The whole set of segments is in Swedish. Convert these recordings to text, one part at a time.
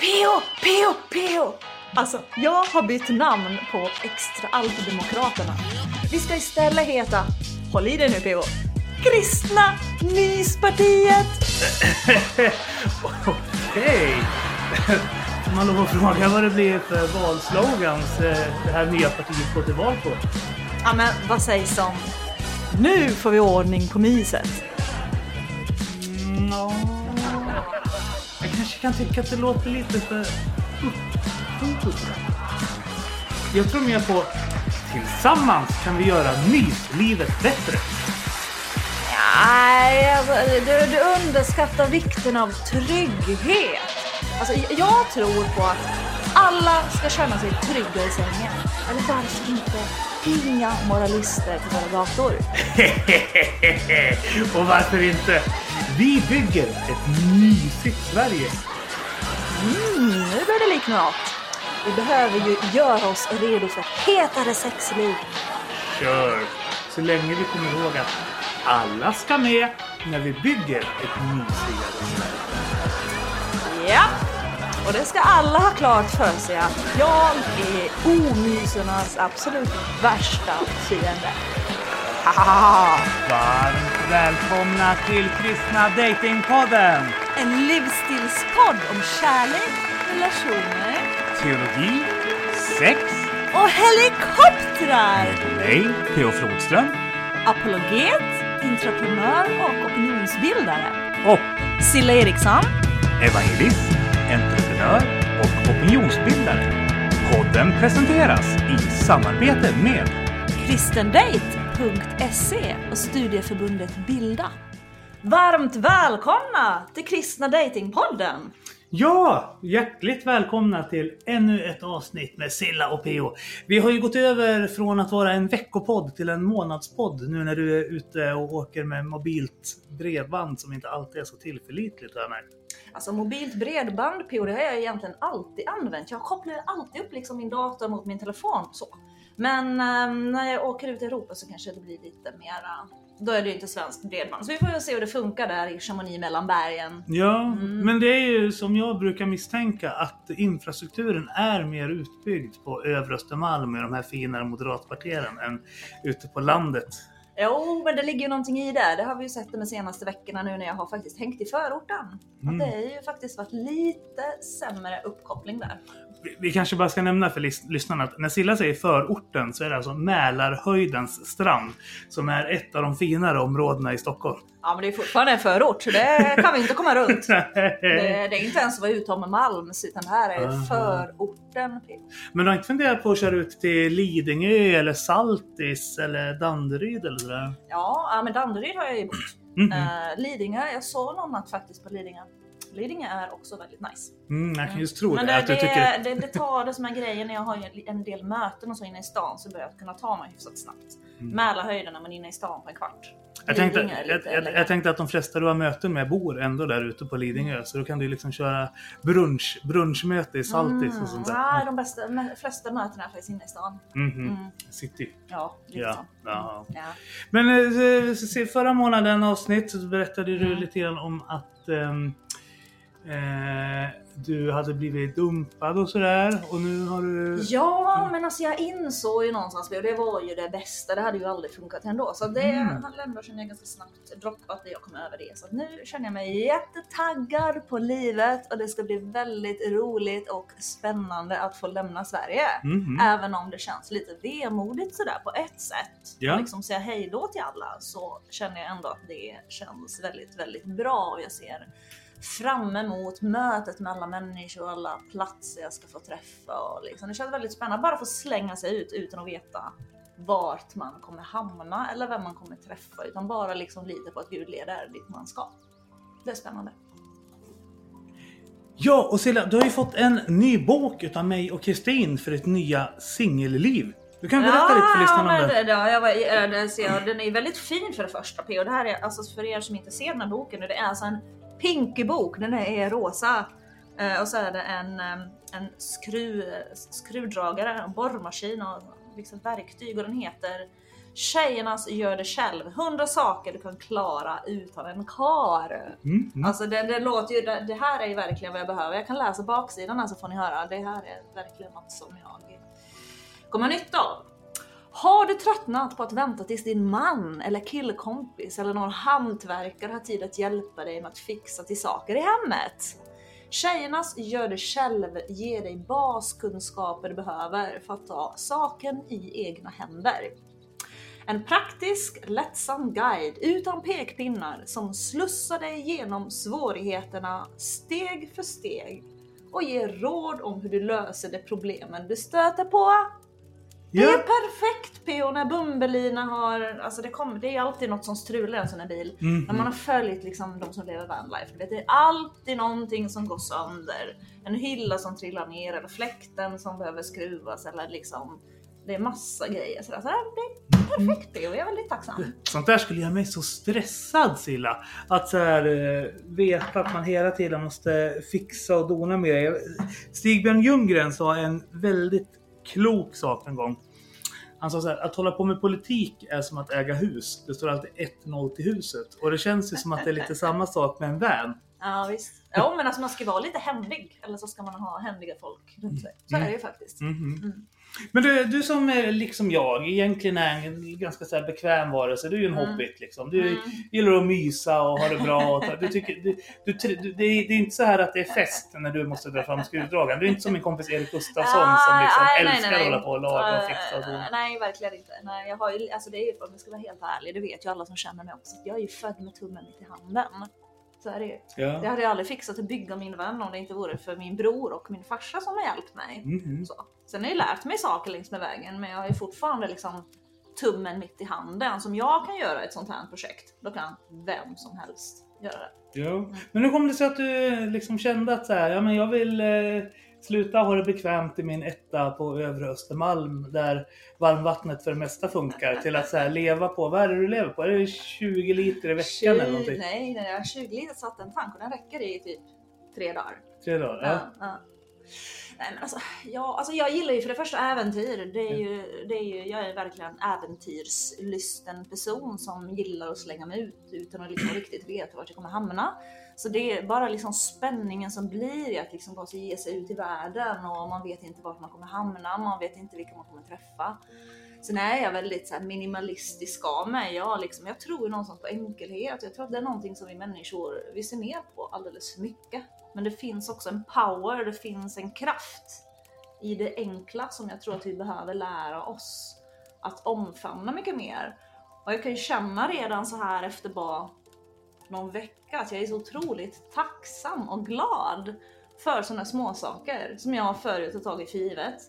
P.O. P.O. P.O. Alltså, jag har bytt namn på Extra Allt-Demokraterna. Vi ska istället heta, håll i dig nu P.O. Kristna Myspartiet! Okej. Får man lov att fråga vad det blir för valslogans eh, det här nya partiet går till val på? Ja men vad sägs om nu får vi ordning på myset? Mm, ja. Jag kanske kan tycka att det låter lite för uppfordrande. Jag tror mer på tillsammans kan vi göra myslivet bättre. Nej, alltså, du, du underskattar vikten av trygghet. Alltså, jag tror på att alla ska känna sig trygga i sängen. Eller varför inte inga moralister på våra gator? Och varför inte? Vi bygger ett mysigt Sverige. Mm, nu börjar det likna något. Vi behöver ju göra oss redo för ett hetare sexliv. Kör! Så länge vi kommer ihåg att alla ska med när vi bygger ett mysigare Sverige. Ja, och det ska alla ha klart för sig att jag är omysernas absolut värsta fiende. Varmt välkomna till Kristna Datingpodden! En livsstilspodd om kärlek, relationer Teologi, sex, och helikoptrar! mig, Theo Flodström Apologet, entreprenör och opinionsbildare. och Silla Eriksson. evangelist, entreprenör och opinionsbildare. Podden presenteras i samarbete med kristendate.se och studieförbundet Bilda. Varmt välkomna till Kristna Datingpodden! Ja, hjärtligt välkomna till ännu ett avsnitt med Silla och Peo. Vi har ju gått över från att vara en veckopodd till en månadspodd nu när du är ute och åker med mobilt bredband som inte alltid är så tillförlitligt har jag märkt. Alltså mobilt bredband PO, det har jag egentligen alltid använt. Jag kopplar alltid upp liksom min dator mot min telefon så. Men ehm, när jag åker ut i Europa så kanske det blir lite mera, då är det ju inte svenskt bredband. Så vi får väl se hur det funkar där i Chamonix mellan bergen. Ja, men det är ju som jag brukar misstänka att infrastrukturen är mer utbyggd på övre Östermalm i de här finare moderatkvarteren än ute på landet. Jo, men det ligger ju någonting i det. Det har vi ju sett de senaste veckorna nu när jag har faktiskt hängt i förorten. Mm. Att det är ju faktiskt varit lite sämre uppkoppling där. Vi- Vi kanske bara ska nämna för lys- lyssnarna att när Silla säger förorten så är det alltså Mälarhöjdens strand som är ett av de finare områdena i Stockholm. Ja, men det är fortfarande en förort, så det kan vi inte komma runt. Det, det är inte ens vad Utom Malms, utan det här är Aha. förorten. Men du har inte funderat på att köra ut till Lidingö eller Saltis eller Danderyd eller sådär? Ja, ja, men Danderyd har jag ju bott. Mhm. Eh, Lidingö, jag såg någon natt faktiskt på Lidingö. Lidingö är också väldigt nice. Mm, jag kan just tro Men det, det, att du det, tycker... det, det tar det som är grejen när jag har en del möten och så inne i stan så börjar jag kunna ta mig hyfsat snabbt. Mm. Man är inne i stan på en kvart. Jag tänkte, jag, jag, jag tänkte att de flesta du har möten med bor ändå där ute på Lidingö. Så då kan du liksom köra brunch, brunchmöte i Saltis och sånt där. Nej, de bästa, flesta mötena är faktiskt inne i stan. Mhm. Mm. City. Ja, lite Ja, så. ja. Ja. Men eh, förra månaden avsnitt så berättade du lite grann om att ehm, eh, du hade blivit dumpad och sådär. Och nu har du... Ja, men alltså jag insåg ju någonstans, och det var ju det bästa, det hade ju aldrig funkat ändå. Så det Mm. ändå känner jag ganska snabbt droppat det jag kom över det. Så nu känner jag mig jättetaggad på livet och det ska bli väldigt roligt och spännande att få lämna Sverige. Mhm. Även om det känns lite vemodigt sådär på ett sätt. Ja. Och liksom säga hej då till alla så känner jag ändå att det känns väldigt, väldigt bra och jag ser fram emot mötet med alla människor och alla platser jag ska få träffa. Och liksom. Det känns väldigt spännande bara få slänga sig ut utan att veta vart man kommer hamna eller vem man kommer träffa utan bara liksom lita på att Gud leder dit man ska. Det är spännande. Ja, och Silla, du har ju fått en ny bok utav mig och Kristin för ditt nya singelliv. Du kan berätta lite för lyssnarna om det, det, jag, var- eh, det ser jag, den är väldigt fin för det första P. Och det här är alltså för er som inte ser den här boken. Det är alltså en pinkig bok. Den är rosa. Eh, och så är det en, en skruv, skruvdragare, en borrmaskin och liksom verktyg. Och den heter Tjejernas gör det själv. 100 saker du kan klara utan en kar. Mm, mm. Alltså det, det låter ju, det, det här är ju verkligen vad jag behöver. Jag kan läsa baksidan här så får ni höra. Det här är verkligen något som jag kommer nytta av. Har du tröttnat på att vänta tills din man eller killkompis eller någon hantverkare har tid att hjälpa dig med att fixa till saker i hemmet? Tjejernas gör det själv ger dig baskunskaper du behöver för att ta saken i egna händer. En praktisk, lättsam guide utan pekpinnar som slussar dig genom svårigheterna steg för steg och ger råd om hur du löser de problemen du stöter på. Det är Ja. perfekt PO när Bumbelina har, alltså det, kommer, det är alltid något som strular i en sån här bil. Mhm. När man har följt liksom de som lever vanlife, du vet, det är alltid någonting som går sönder. En hylla som trillar ner eller fläkten som behöver skruvas eller liksom det är massa grejer. Så det är perfekt PO, jag är väldigt tacksam. Sånt där skulle göra mig så stressad Silla. Att så här, eh, veta att man hela tiden måste fixa och dona med det. Stigbjörn Ljunggren sa en väldigt klok sak en gång. Han sa så här, att hålla på med politik är som att äga hus. Det står alltid 1-0 till huset. Och det känns ju som att det är lite samma sak med en van. Ja visst. Ja men alltså man ska vara lite händig. Eller så ska man ha händiga folk runt sig. Så är det ju faktiskt. Mhm. Mm. Men du, du som är liksom jag, egentligen är en ganska så här bekväm varelse. Du är ju en Mm. hobbit liksom. Du Mm. gillar att mysa och ha det bra. Du tycker, du, du, du, det, är, inte så här att det är fest när du måste dra fram skruvdragaren. Du är inte som min kompis Erik Gustafsson som liksom Ah, nej, nej, älskar nej. att hålla på och laga och Eh, fixa och dona. Nej, verkligen inte. Nej, jag har ju, alltså det är ju, om jag ska vara helt ärlig, det vet ju alla som känner mig också, att jag är ju född med tummen mitt i handen. Så är det ju. Jag Ja. hade ju aldrig fixat att bygga min vän om det inte vore för min bror och min farsa som har hjälpt mig. Mhm. Så. Sen har jag lärt mig saker längs med vägen, men jag ju fortfarande liksom tummen mitt i handen. Som jag kan göra ett sånt här projekt, då kan vem som helst göra det. Ja. Men hur kom det sig att du liksom kände att så här, ja, men jag vill eh, sluta ha det bekvämt i min etta på övre Östermalm där varmvattnet för det mesta funkar till att så här, leva på, vad är det du lever på? Är det 20 liter i veckan eller någonting? nej, nej, jag har 20 liter satt en tank och den räcker i typ tre dagar. Tre dagar? Ja. Ja. Ja. Nej men alltså, ja, alltså jag gillar ju för det första äventyr. Det är ju, det är ju, jag är verkligen äventyrslysten person som gillar att slänga mig ut utan att liksom riktigt veta vart jag kommer hamna. Så det är bara liksom spänningen som blir i att liksom bara ge sig ut i världen och man vet inte vart man kommer hamna, man vet inte vilka man kommer träffa. Sen är jag väldigt så här minimalistisk av mig. Jag, liksom, jag tror någonstans på enkelhet. Jag tror att det är någonting som vi människor vi ser ner på alldeles för mycket. Men det finns också en power, det finns en kraft i det enkla som jag tror att vi behöver lära oss att omfamna mycket mer. Och jag kan ju känna redan så här efter bara någon vecka att jag är så otroligt tacksam och glad för sådana små saker som jag förut har tagit för givet.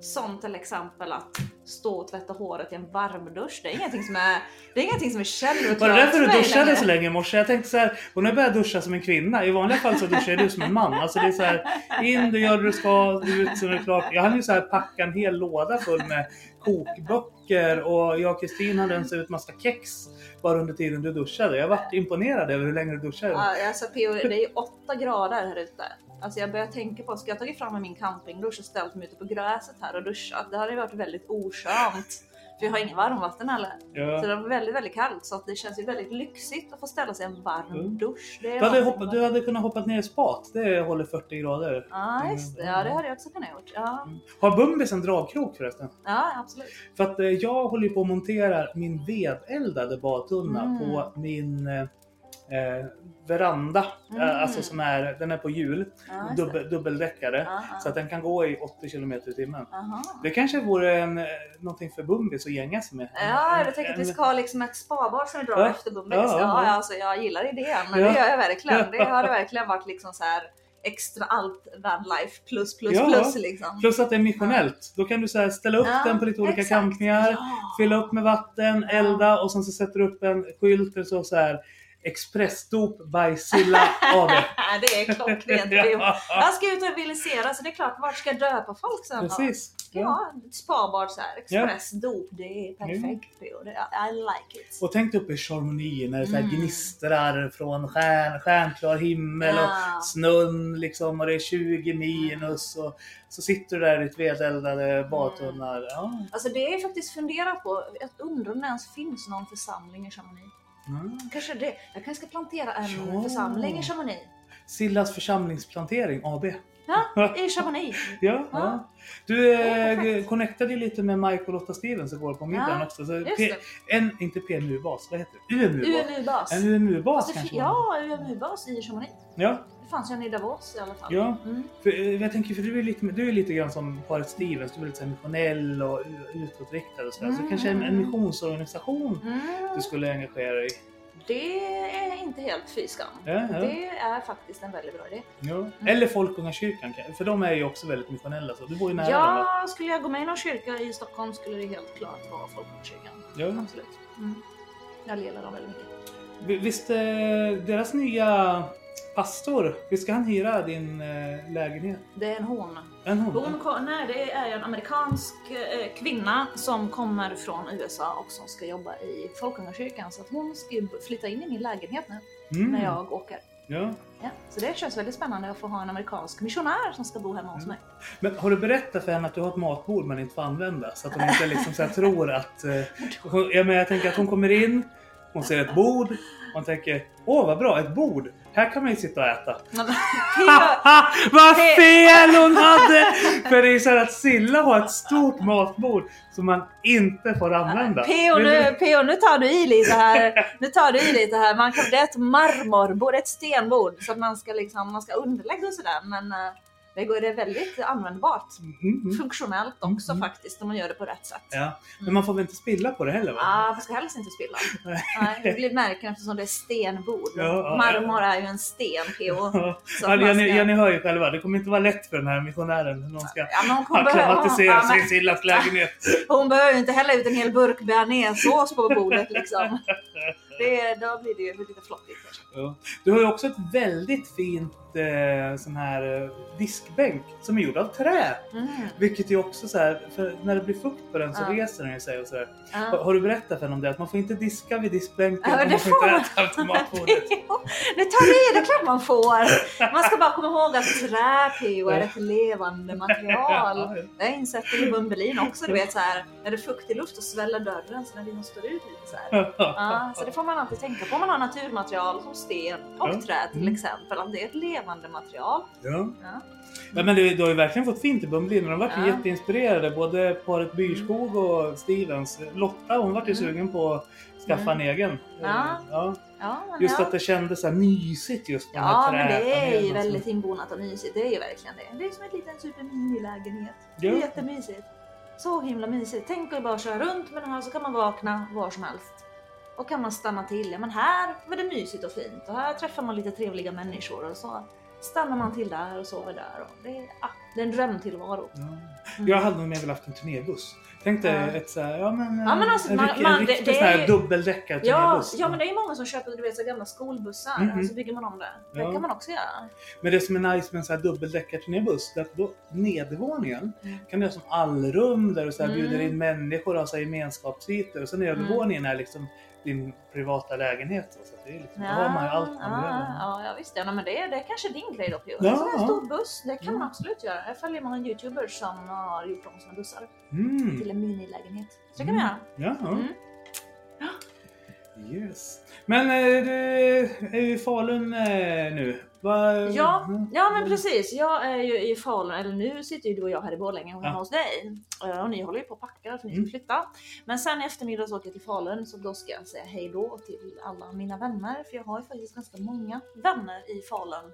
Som till exempel att stå och tvätta håret i en varmdusch. Det är ingenting som är, det är, ingenting som är självklart Var det därför för du duschade längre. så länge i morse? Jag tänkte så här, hon har börjat duscha som en kvinna. I vanliga fall så duschar du som en man. Alltså det är så här, in, du gör det du ska, ut så är det klart. Jag hann ju så här packa en hel låda full med kokböcker och jag och Kristin hade ens ut massa kex bara under tiden du duschade. Jag varit imponerad över hur länge du duschade. Ja, alltså P.O. det är ju 8 grader här ute. Alltså jag börjar tänka på, ska jag tagit fram min campingdusch och ställt mig ute på gräset här och duschat? Det hade ju varit väldigt oskönt. För jag har ingen varmvatten heller. Så Ja. det var väldigt, väldigt kallt. Så att det känns ju väldigt lyxigt att få ställa sig i en varm Mm. dusch. Du, hade hoppat, du hade kunnat hoppat ner i spat. Det håller 40 grader. Ja, just det. Ja, det hade jag också kunnat gjort. Ja, Har Bumbis en dragkrok förresten? ja absolut. För att eh, jag håller ju på att montera min vedeldade badtunna Mm. på min eh, eh, veranda. Mm. Eh, alltså som är, den är på hjul, det. dubbel, dubbeldäckare. Ja. Så att den kan gå i 80 km i timmen. Det kanske vore en, eh, någonting för Bumbis att gänga sig med. Ja, En- jag tänker att vi ska ha liksom ett spa som vi drar Ja. efter Bumbis. Ja, Ja, ja, alltså, jag gillar idén. Ja. Det gör jag verkligen. Det har det verkligen varit liksom så här extra allt vanlife plus plus Ja. plus liksom. Plus att det är missionellt. Då kan du så här ställa upp Ja, den på lite olika exakt. campingar. Ja. Fylla upp med vatten, elda och sen så sätter du upp en skylt eller så, så här Expressdop by Silla AB. det är klockrent. Ja. Jag ska ut och rehabilitera så det är klart, vart ska jag döpa folk sen? Precis. Ha ett spabad så här, expressdop, det är perfekt. P.O. Det, I like it. Och tänk dig uppe i Charmonix när det så Mm. gnistrar från stjärn, stjärnklar himmel Ja. och snön liksom och det är 20 minus och så sitter du där i ditt vedeldade badtunnar. Ja. Alltså det är faktiskt fundera på, jag undrar om det ens finns någon församling i Chamonix. Mm. Kanske det. Jag kanske ska plantera en Ja. församling i Chamonix. Sillas församlingsplantering AB. Ja, i Chamonix. Ja, Ja. Du eh, connectade ju lite med Mike och Lotta Stevens igår på middagen Ja, också. Så P- en, inte PMU-bas, vad heter det? UMU-bas. UMU-bas. En UMU-bas Alltså, kanske? ja, UMU-bas i Chamonix. ja. Fanns en i Davos i alla fall. Ja. Mm. För, eh, jag tänker, för du är lite, du är lite grann som paret Stevens, du är lite så missionell och utåtriktad och sådär. Så Mm. kanske en, en missionsorganisation Mm. du skulle engagera dig i? Det är inte helt fy skam. Ja, ja. Det är faktiskt en väldigt bra idé. Ja. Eller Folkungakyrkan, kan- för de är ju också väldigt missionella. Så du bor ju nära dem. va? Ja, skulle jag gå med i någon kyrka i Stockholm skulle det helt klart vara Folkungakyrkan. Ja. Absolut. Mm. Jag gillar dem väldigt mycket. Vi- Visst, eh, deras nya pastor, visst ska han hyra din eh, lägenhet? Det är en hon. En hon? Hon kom, nej, det är en amerikansk eh, kvinna som kommer från USA och som ska jobba i Folkungakyrkan. Så att hon ska ju flytta in i min lägenhet nu Mm. när jag åker. Ja. Ja, så det känns väldigt spännande att få ha en amerikansk missionär som ska bo hemma hos mig. Men har du berättat för henne att du har ett matbord man inte får använda? Så att hon inte liksom så här tror att... Eh, hon, ja, men jag tänker att hon kommer in, hon ser ett bord, hon tänker Åh vad bra, ett bord! Här kan man ju sitta och äta. Vad fel hon hade! För det är så här att Silla har ett stort matbord som man inte får använda. P.O. nu, P.O. nu tar du i lite här. Nu tar du i lite här. Man kan, det är ett marmorbord, ett stenbord. Så att man ska, liksom, man ska underlägga och sådär. Men eh, det, är väldigt användbart. Mm, mm. Funktionellt också Mm. faktiskt om man gör det på rätt sätt. Ja, men man får väl inte spilla på det heller va? Ah, man ska helst inte spilla. Nej. Det blir märken eftersom det är stenbord. Ja, ja, Marmor är ju en sten, P.O. Ja, ja, ni, ska- ja, ni hör ju själva, det kommer inte vara lätt för den här missionären. Någon ska Ja, hon, sig i ja, Sillas lägenhet. hon behöver ju inte hälla ut en hel burk bearnaisesås på bordet liksom. Det, då blir det ju lite. Ja. Du har ju också ett väldigt fint eh, sån här eh, diskbänk som är gjord av trä. Mm. Vilket ju också så här, för när det blir fukt på den så Ja. reser den ju sig och så där. Har, Ja. har du berättat för henne om det? Att man får inte diska vid diskbänken Ja, och man får inte man. äta automatbordet. Nu tar du i, det är klart man får. Man ska bara komma ihåg att trä P.O. är ett levande material. Ja, Det har jag insett i Bumbelin också, du vet så här, när det är fuktig luft och sväller dörren så när vinden står ut lite så här. Ja, så det får man alltid tänka på om man har naturmaterial som sten och Ja. trä till Mm. exempel, att det är ett levande material. Ja. Ja. Ja, men du, du har ju verkligen fått fint i Bumblin de ju Ja. jätteinspirerade. Både paret Byrskog och Stevens. Lotta hon vart ju Mm. sugen på att skaffa en egen. Ja. Eh, ja. Ja, Just att det kändes så här mysigt just med Ja, men det är ju väldigt inbonat och mysigt. Det är ju verkligen det. Det är som en liten superminilägenhet. Det Ja. är jättemysigt. Så himla mysigt. Tänk att bara köra runt med den här så kan man vakna var som helst. Och kan man stanna till. Ja, men här var det mysigt och fint och här träffar man lite trevliga människor och så stannar man till där och sover där. Och det, är, ah, det är en drömtillvaro. Ja. Mm. Jag hade nog mer velat haft en turnébuss. Tänk dig ett så här, ja men, Ja, men alltså, en, man- en det- riktig det är ju- dubbeldäckad Ja, turnébuss. ja, men det är ju många som köper du vet, så gamla skolbussar Mhm. och så bygger man om det. Det Ja. kan man också göra. Men det som är nice med en sån här dubbeldäckad turnébuss, det är att då nedervåningen Mm. kan du ha som allrum där du så här Mm. bjuder in människor och har så här gemenskapsytor. Och sen övervåningen är liksom din privata lägenhet. Så att det är liksom, då har man ju allt man ja, behöver. ja, ja, visst. Ja, men det, är- det är kanske din grej då Pio. Ja, en sån här ja. stor buss, det kan man Mm. absolut göra. Jag följer många youtubers som har gjort om sina bussar Mm. till en minilägenhet. Så det kan man Mm. göra. Ja, Mm. yes. Men eh, du är ju i Falun eh, nu. Ja, Mm. ja men precis. Jag är ju i Falun, eller nu sitter ju du och jag här i Borlänge hemma Ja. hos dig. Och ni håller ju på att packa för ni ska Mm. flytta. Men sen i eftermiddag så åker jag till Falun så då ska jag säga hej då till alla mina vänner. För jag har ju faktiskt ganska många vänner i Falun.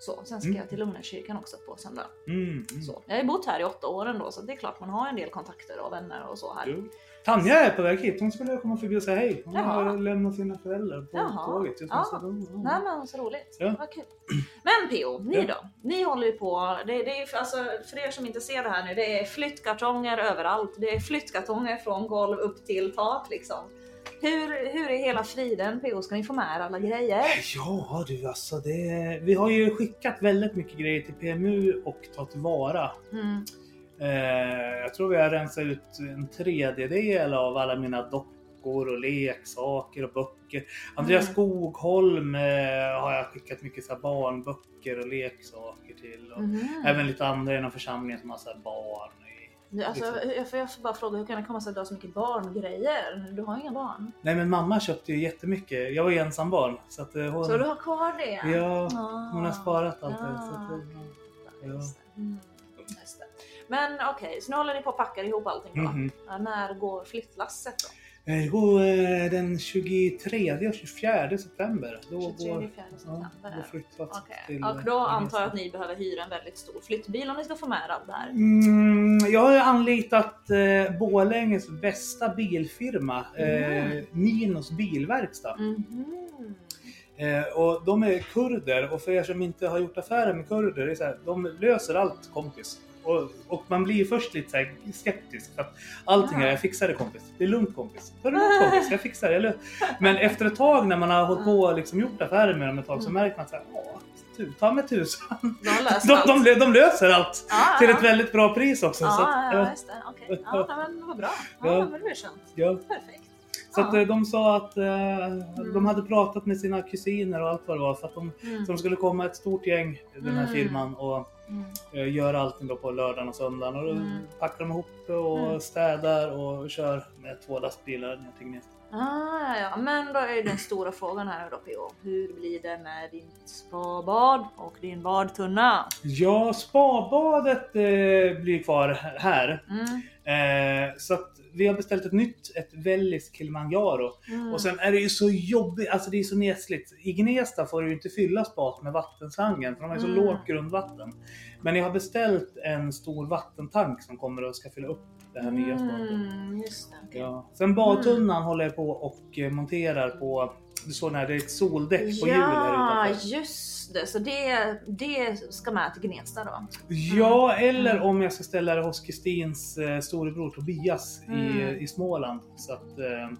Så, sen ska Mm. jag till Lugnarkyrkan också på söndag. Mm. Mm. Så. Jag har ju bott här i åtta år ändå så det är klart man har en del kontakter och vänner och så här. Jo. Tanja är på väg hit. Hon skulle komma förbi och säga hej. Hon Jaha. har lämnat sina föräldrar på Jaha. tåget. Nu, Ja. så de- Nej men så roligt. Ja. Vad kul. Men Pio, ni Ja. då? Ni håller ju på, det, det är alltså, för er som inte ser det här nu, det är flyttkartonger överallt. Det är flyttkartonger från golv upp till tak liksom. Hur, hur är hela friden PO? Ska ni få med er alla grejer? Ja du alltså, det, vi har ju skickat väldigt mycket grejer till PMU och Ta tillvara. Mm. Eh, jag tror vi har rensat ut en tredjedel av alla mina dockor och leksaker och böcker. Andreas Mm. Skogholm eh, har jag skickat mycket så barnböcker och leksaker till. Och Mhm. Även lite andra inom församlingen som har så här, barn. i- Alltså, jag, får, jag får bara fråga, hur kan det komma sig att du har så mycket barngrejer? Du har inga barn. Nej men mamma köpte ju jättemycket. Jag var ju ensam barn. Så att, eh, hon, Så du har kvar det? Ja, Ah. hon har sparat allt det. Ja. Så att, ja. Men okej, så nu håller ni på att packa ihop allting då? Mhm. Ja, när går flyttlasset då? Eh, Det går eh, den 23 och 24 september. Då 23 går, 4 ja, september. då flyttas Okej, till, och då eh, antar jag att ni behöver hyra en väldigt stor flyttbil om ni ska få med allt det här. Mm, jag har ju anlitat eh, Borlänges bästa bilfirma, eh, Mm. Minos bilverkstad. Mhm. Eh, och de är kurder och för er som inte har gjort affärer med kurder, det är så här, de löser allt kompis. Och, och man blir först lite så skeptisk. För att allting är, Ja. jag fixar det kompis. Det är lugnt kompis. Ta det lugnt kompis, jag fixar det. jag lö-" Men efter ett tag när man har hållit på och liksom gjort affärer med dem ett tag så Mm. märker man så här, ta med tusan. De De, de, de löser allt ja, till ett väldigt bra pris också. Ja, så att, ja, ja, just det. Okej. Ja, men vad bra. Ja, Ja. men det är skönt. ja. Perfekt. Så att Ja. eh, de sa att eh, de hade pratat med sina kusiner och allt vad det var för att de, Mm. så de skulle komma ett stort gäng, den här Mm. firman, och Mm. eh, göra allting då på lördagen och söndagen. Och då Mm. packar de ihop och Mm. städar och kör med två lastbilar till Gnesta. Ah, ja, men då är den stora frågan här då PO. Hur blir det med din spabad och din badtunna? Ja, spabadet eh, blir kvar här. Mm. Eh, så att vi har beställt ett nytt, ett Vellis Kilimanjaro. Mm. Och sen är det ju så jobbigt, alltså det är så nesligt. I Gnesta får du ju inte fylla spat med vattenslangen för de har ju så Mm. lågt grundvatten. Men jag har beställt en stor vattentank som kommer och ska fylla upp det här nya spatet. Mm, just det. okej. Ja. Sen badtunnan håller jag på och eh, monterar på, du såg när det är ett soldäck på hjul här Ja, utanför. just det. Så det, det ska med till Gnesta då? Ja, eller Mm. om jag ska ställa det hos Kristins eh, storebror Tobias i, Mm. i Småland. Så att eh,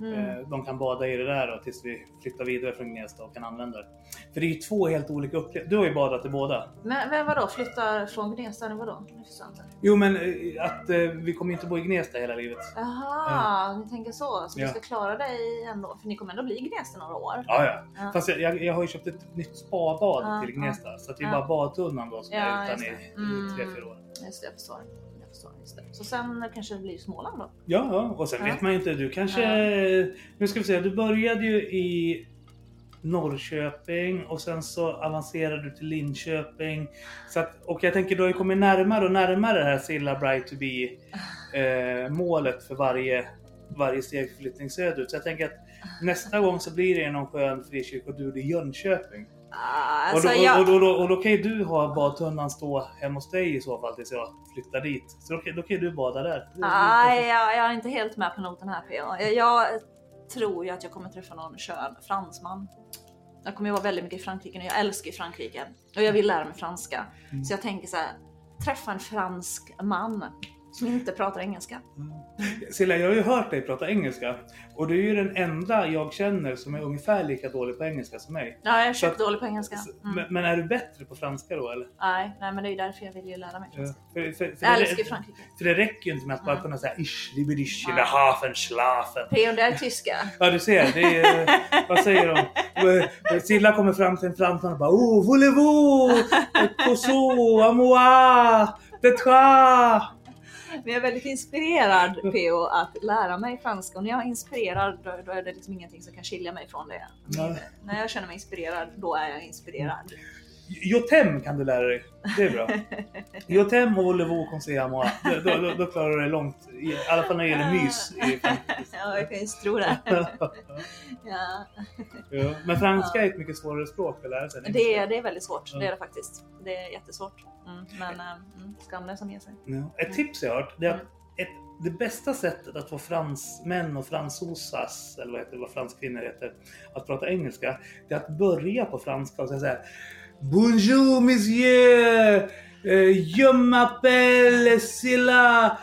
Mm. Eh, De kan bada i det där då, tills vi flyttar vidare från Gnesta och kan använda det. För det är ju två helt olika upplevelser. Du har ju badat i båda. Men, men vadå, flyttar från Gnesta? eller Vadå? Nu förstår jag inte. Jo men eh, att eh, vi kommer inte bo i Gnesta hela livet. Jaha, ni tänker så. Så Ja. du ska klara dig ändå? För ni kommer ändå bli i Gnesta några år? Ja, ja. Ja. Fast jag, jag, jag har ju köpt ett nytt spabad Ja, till Gnesta. Så att det är bara badtunnan då som Ja, är utan i Mm. tre, fyra år. Just det, jag förstår. Förstår just det. Så sen kanske det blir Småland då? Ja, ja. och sen Ja. vet man inte. Du kanske... Nu ska vi se. Du började ju i Norrköping och sen så avancerade du till Linköping. Så att, och jag tänker du har ju kommit närmare och närmare det här Silla Bright to be eh, målet för varje, varje steg flyttning söderut. Så jag tänker att nästa gång så blir det någon skön frikyrkodur i Jönköping. Ah, och, alltså, då, jag... och, då, och, då, och då kan ju du ha badtunnan stå hemma hos dig i så fall tills jag flyttar dit. Så då, kan- då kan ju du bada där. Nej, jag, jag är inte helt med på noten här PO. Jag, jag tror ju att jag kommer träffa någon skön fransman. Jag kommer ju vara väldigt mycket i Frankrike nu. Jag älskar ju Frankrike och jag vill lära mig franska. Mm. Så jag tänker så här, träffa en fransk man som inte pratar engelska. Silla, jag har ju hört dig prata engelska och du är ju den enda jag känner som är ungefär lika dålig på engelska som mig. Ja, jag är köpt dålig på engelska. Men, Mm. men är du bättre på franska då eller? Nej, nej, men det är ju därför jag vill ju lära mig Ja, franska. För, för, för, Jag det, älskar ju Frankrike. för det räcker ju inte med att bara Mm. kunna säga isch, libidisch, eller hafen, schlafen. Det är tyska. Ja du ser, det är, vad säger de? Silla kommer fram till en fransman och bara Oh, voulez-vous? Cousou, amour, detra. Men jag är väldigt inspirerad PO att lära mig franska och när jag är inspirerad då, då är det liksom ingenting som kan skilja mig från det. Nej. När jag känner mig inspirerad, då är jag inspirerad. Jotem kan du lära dig. Det är bra. Jotem och voulez-vous conseil à moi. Då, då, då, klarar du dig långt. I alla fall när det gäller mys. Ja, jag kan ju tro det. Ja, Ja, men franska är ett mycket svårare språk att lära sig. det, är, det är väldigt svårt, Ja. det är det faktiskt. Det är jättesvårt. Mm, men äh, mm, skam den som ger sig. Ja. Ett tips jag har hört det är att ett, det bästa sättet att få fransmän och fransosas, eller vad, heter, vad franskvinnor heter, att prata engelska, det är att börja på franska och säga såhär Bonjour monsieur! Eh, Je m'appelle Silla!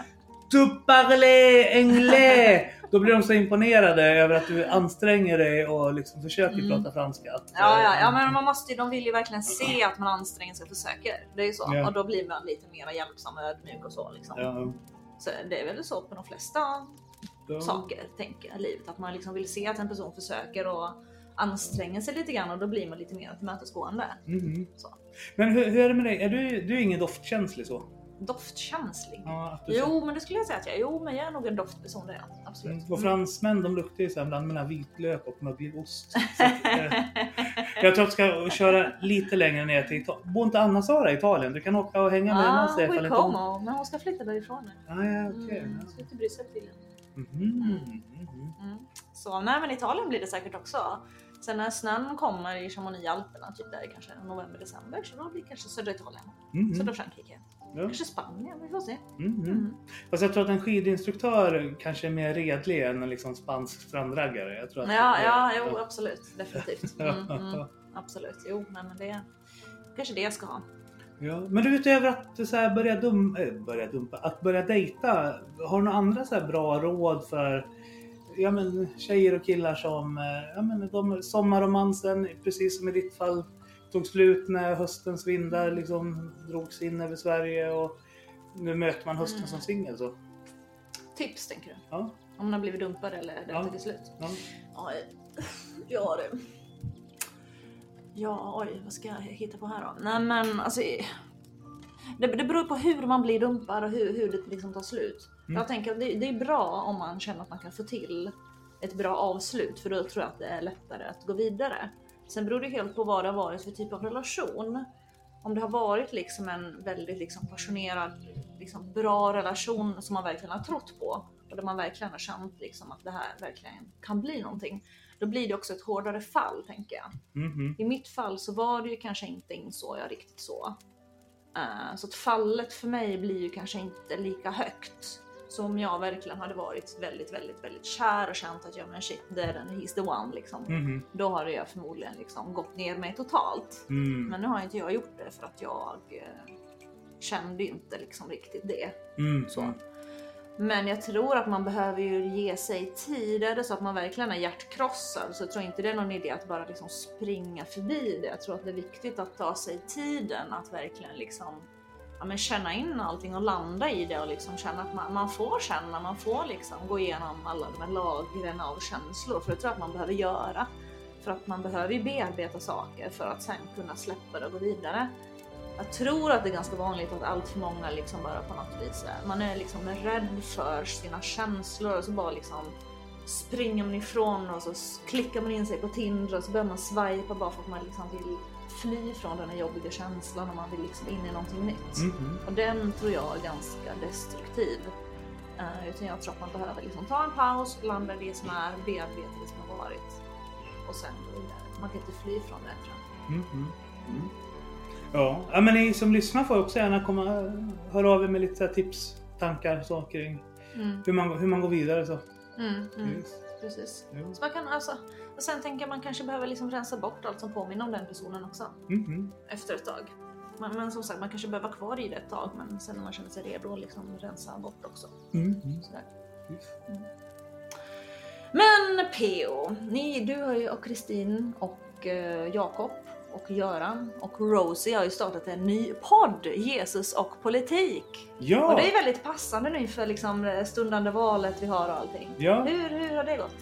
Tu parles anglais! Då blir de så imponerade över att du anstränger dig och liksom försöker Mm. prata franska. Att, Ja, ja, ja, eh, men man måste ju, de vill ju verkligen se att man anstränger sig och försöker. Det är ju så. Ja. Och då blir man lite mer hjälpsam och ödmjuk och så. Liksom. ja, Så det är väl så på de flesta ja. saker, tänker jag, i livet. Att man liksom vill se att en person försöker och anstränger sig lite grann och då blir man lite mer tillmötesgående. Så. Men hur, hur är det med dig? Är du, du är ingen doftkänslig så? Doftkänslig. Ja, Jo, men det skulle jag säga att jag är. Jo, men jag är nog en doftperson det är jag. Absolut. Mm. Och fransmän de luktar ju så här bland mellan vitlök och mögelost. Eh, jag tror att jag ska köra lite längre ner till Italien. Bor inte Anna-Sara i Italien? Du kan åka och hänga med henne Ah, hon inte hon... kommer, men hon ska flytta därifrån nu. Ah, ja, okej. Mm, hon ska till Bryssel tydligen. Mhm. Mm. Så nej, men Italien blir det säkert också. Sen när snön kommer i Chamonix-Alperna, typ där kanske november, december, så då blir det kanske södra Italien, Mhm. södra Frankrike, Ja. kanske Spanien, vi får se. Mhm. Mm. Fast jag tror att en skidinstruktör kanske är mer redlig än en liksom spansk strandraggare. Jag tror att Ja, ja, jo, absolut, definitivt. Mm, mm, absolut, jo, nej, men det kanske det jag ska ha. Ja, men du utöver att så här börja, dum, äh, börja dumpa, att börja dejta, har du några andra så här bra råd för ja, men, tjejer och killar som, eh, ja, men, de, sommarromansen, precis som i ditt fall, tog slut när höstens vindar liksom drogs in över Sverige och nu möter man hösten Mm. som singel. Så. Tips tänker du? Ja, Om man har blivit dumpad eller det Ja. till slut? ja. Oj. Ja du. Ja, oj, vad ska jag hitta på här då? Nej men alltså. Det, det beror på hur man blir dumpad och hur, hur det liksom tar slut. Mm. Jag tänker att det, det är bra om man känner att man kan få till ett bra avslut för då tror jag att det är lättare att gå vidare. Sen beror det helt på vad det har varit för typ av relation. Om det har varit liksom en väldigt liksom passionerad, liksom bra relation som man verkligen har trott på och där man verkligen har känt liksom att det här verkligen kan bli någonting. Då blir det också ett hårdare fall tänker jag. Mhm. I mitt fall så var det ju kanske inte insåg jag riktigt så. Eh, så att fallet för mig blir ju kanske inte lika högt. Så om jag verkligen hade varit väldigt, väldigt, väldigt kär och känt att ja men shit, det är den, he's the one liksom. Mhm. Då hade jag förmodligen liksom gått ner mig totalt. Mm. Men nu har inte jag gjort det för att jag eh, kände inte liksom riktigt det. Mm. Så. Men jag tror att man behöver ju ge sig tid. Är det så att man verkligen är hjärtkrossad så tror jag inte det är någon idé att bara liksom springa förbi det. Jag tror att det är viktigt att ta sig tiden att verkligen liksom ja, men känna in allting och landa i det och liksom känna att man, man får känna, man får liksom gå igenom alla de här lagren av känslor. För det tror jag att man behöver göra. För att man behöver ju bearbeta saker för att sen kunna släppa det och gå vidare. Jag tror att det är ganska vanligt att allt för många liksom bara på något vis är, man är liksom rädd för sina känslor och så bara liksom springer man ifrån och så klickar man in sig på Tinder och så börjar man swipa bara för att man liksom vill fly från den här jobbiga känslan och man vill liksom in i någonting nytt. Mhm. Och den tror jag är ganska destruktiv. Uh, utan jag tror att man behöver liksom ta en paus, landa i det som är, bearbeta det som har varit och sen gå vidare. Man kan inte fly från det tror jag. Mhm. Mm. Ja. ja, men ni som lyssnar får också gärna komma höra av er med lite tips, tankar så kring Mm, hur man, hur man går vidare. Så. mm, mm. Precis. Jo. Så man kan alltså, och sen tänker jag man kanske behöver liksom rensa bort allt som påminner om den personen också Mhm. efter ett tag. Men, men som sagt, man kanske behöver vara kvar i det ett tag, men sen när man känner sig redo, liksom rensa bort också. Mhm. Sådär. Yes. Men PO, ni, du har ju och Kristin och eh, Jakob och Göran och Rosie har ju startat en ny podd, Jesus och politik. Ja! Och det är väldigt passande nu för liksom stundande valet vi har och allting. Ja. Hur, hur har det gått?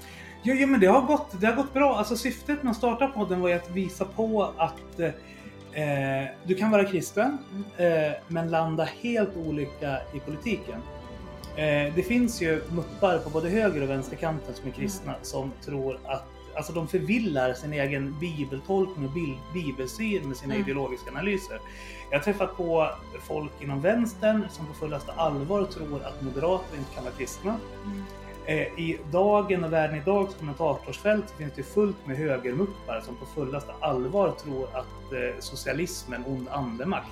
Jo, jo men det har, gått, det har gått bra. Alltså, syftet med att starta podden var ju att visa på att eh, du kan vara kristen eh, men landa helt olika i politiken. Eh, det finns ju muppar på både höger och vänsterkanten som är kristna som tror att Alltså de förvillar sin egen bibeltolkning och bil- bibelsyn med sina Mm. ideologiska analyser. Jag har träffat på folk inom vänstern som på fullaste allvar tror att moderater inte kan vara kristna. Mm. Eh, I Dagen och Världen Idags kommentatorsfält finns det fullt med högermuppar som på fullaste allvar tror att eh, socialism är en ond andemakt.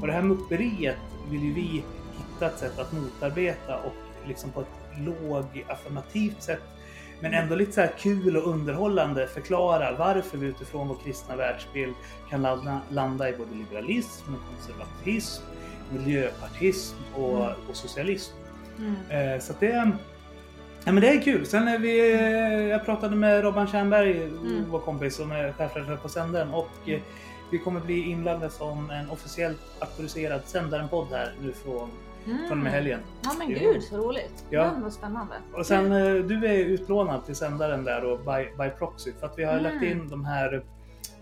Och det här mupperiet vill ju vi hitta ett sätt att motarbeta och liksom på ett låg affirmativt sätt men ändå lite så här kul och underhållande förklara varför vi utifrån vår kristna världsbild kan landa, landa i både liberalism, och konservatism, miljöpartism och, Mm. och socialism. Mm. Eh, så det, Ja, men det är kul. Sen är vi, jag pratade med Robban Tjernberg, Mm. vår kompis som är chefredaktör på sändaren och eh, vi kommer bli inblandade som en officiellt auktoriserad sändaren-podd här nu från, Mm. från och med helgen. Ja men Jo. gud så roligt. Ja. Ja. vad spännande. Och sen eh, du är utlånad till sändaren där och by, by proxy för att vi har Mm. lagt in de här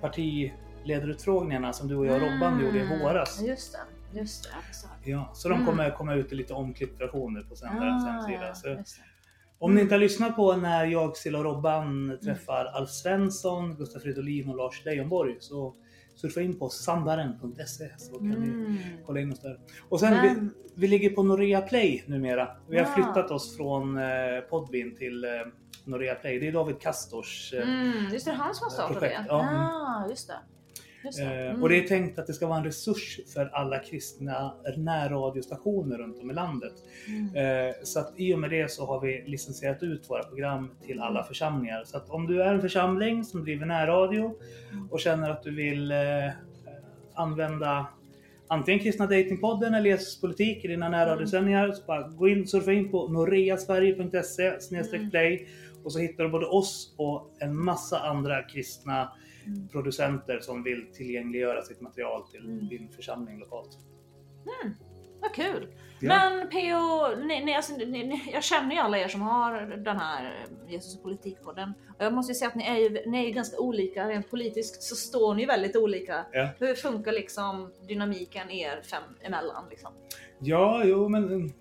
partiledarutfrågningarna som du och jag och Robban gjorde i våras. Mm. Just det, just det. Så. Ja, så de Mm. kommer komma ut i lite omklippt versioner på sändarens Ah, hemsida. Så. Om ni inte har lyssnat på när jag, Silla och Robban träffar Alf Svensson, Gustaf Fridolin och Lars Leijonborg så surfa in på sandaren.se så kan ni Mm. kolla in oss där. Och sen vi, Men, vi ligger på Norea Play numera. Vi har Ja. flyttat oss från eh, Podbean till eh, Norea Play. Det är David Castors eh, mm, just det, han som har startat det. ja. Ah, just det. Det. Eh, Mm. Och det är tänkt att det ska vara en resurs för alla kristna närradiostationer runt om i landet. Mm. Eh, Så att i och med det så har vi licensierat ut våra program till alla församlingar. Så att om du är en församling som driver närradio och känner att du vill eh, använda antingen Kristna Datingpodden eller Jesus politik i dina närradiosändningar så bara gå in, surfa in på noreasverige.se Mm. play och så hittar du både oss och en massa andra kristna Mm. producenter som vill tillgängliggöra sitt material till Mm. din församling lokalt. Vad kul! Ja. Men PO, ni, ni, alltså, ni, ni, jag känner ju alla er som har den här Jesus och politikpodden. Och jag måste ju säga att ni är ju, ni är ganska olika. Rent politiskt så står ni väldigt olika. Ja. Hur funkar liksom dynamiken er fem emellan? Liksom? Ja, jo men mm,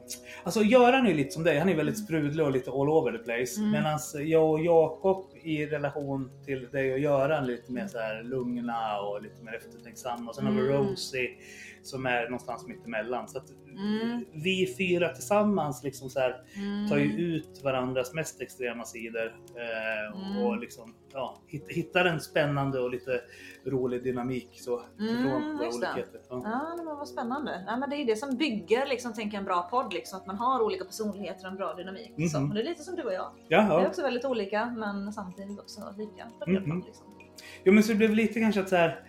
alltså Göran är lite som dig. Han är väldigt sprudlig och lite all over the place. Mm. Medan jag och Jakob i relation till dig och Göran lite mer så här lugna och lite mer eftertänksamma. Och sen har vi Mm. Rosie som är någonstans mittemellan. Så att Mm. vi fyra tillsammans liksom så här, Mm. tar ju ut varandras mest extrema sidor. Eh, Mm. Och liksom, ja, hitt- hittar en spännande och lite rolig dynamik så, Mm, våra just det. olikheter. Ja. Ja, men vad spännande. Nej, men det är det som bygger liksom, jag, en bra podd, liksom, att man har olika personligheter och en bra dynamik. Så. Mhm. Och det är lite som du och jag. Ja, Vi är ja. också väldigt olika, men samtidigt också lika. plan, Liksom. Jo men så det blev lite kanske att så här,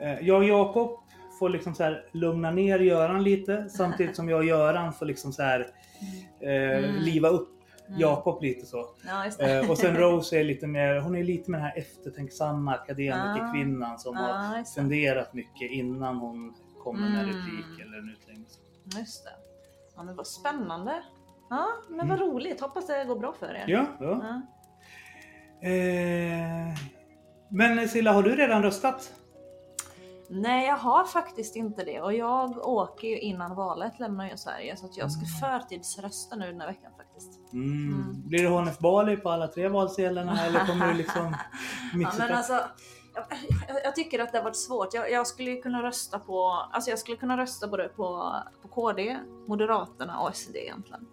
eh, jag och Jakob får liksom så här lugna ner Göran lite samtidigt som jag och Göran får liksom så här eh, Mm. liva upp Mm. Jakob lite så. Ja. Eh, och sen Rose är lite mer, hon är lite mer den här eftertänksamma akademikerkvinnan som har Ja, just det. funderat mycket innan hon kommer med en Mm. replik eller en utläggning. Just det. Ja, men vad spännande. Ja, men vad roligt. Hoppas det går bra för er. Mm. Ja, ja. Ja. Eh, men Silla, har du redan röstat? Nej, jag har faktiskt inte det och jag åker ju innan valet lämnar jag Sverige så att jag ska förtidsrösta nu den här veckan faktiskt. Mm. Mm. Blir det HNF Bali på alla tre valsedlarna eller kommer du liksom Ja, mixa men upp? alltså, jag, jag, jag tycker att det har varit svårt. Jag, jag skulle ju kunna rösta på, alltså jag skulle kunna rösta både på, på KD, Moderaterna och SD egentligen.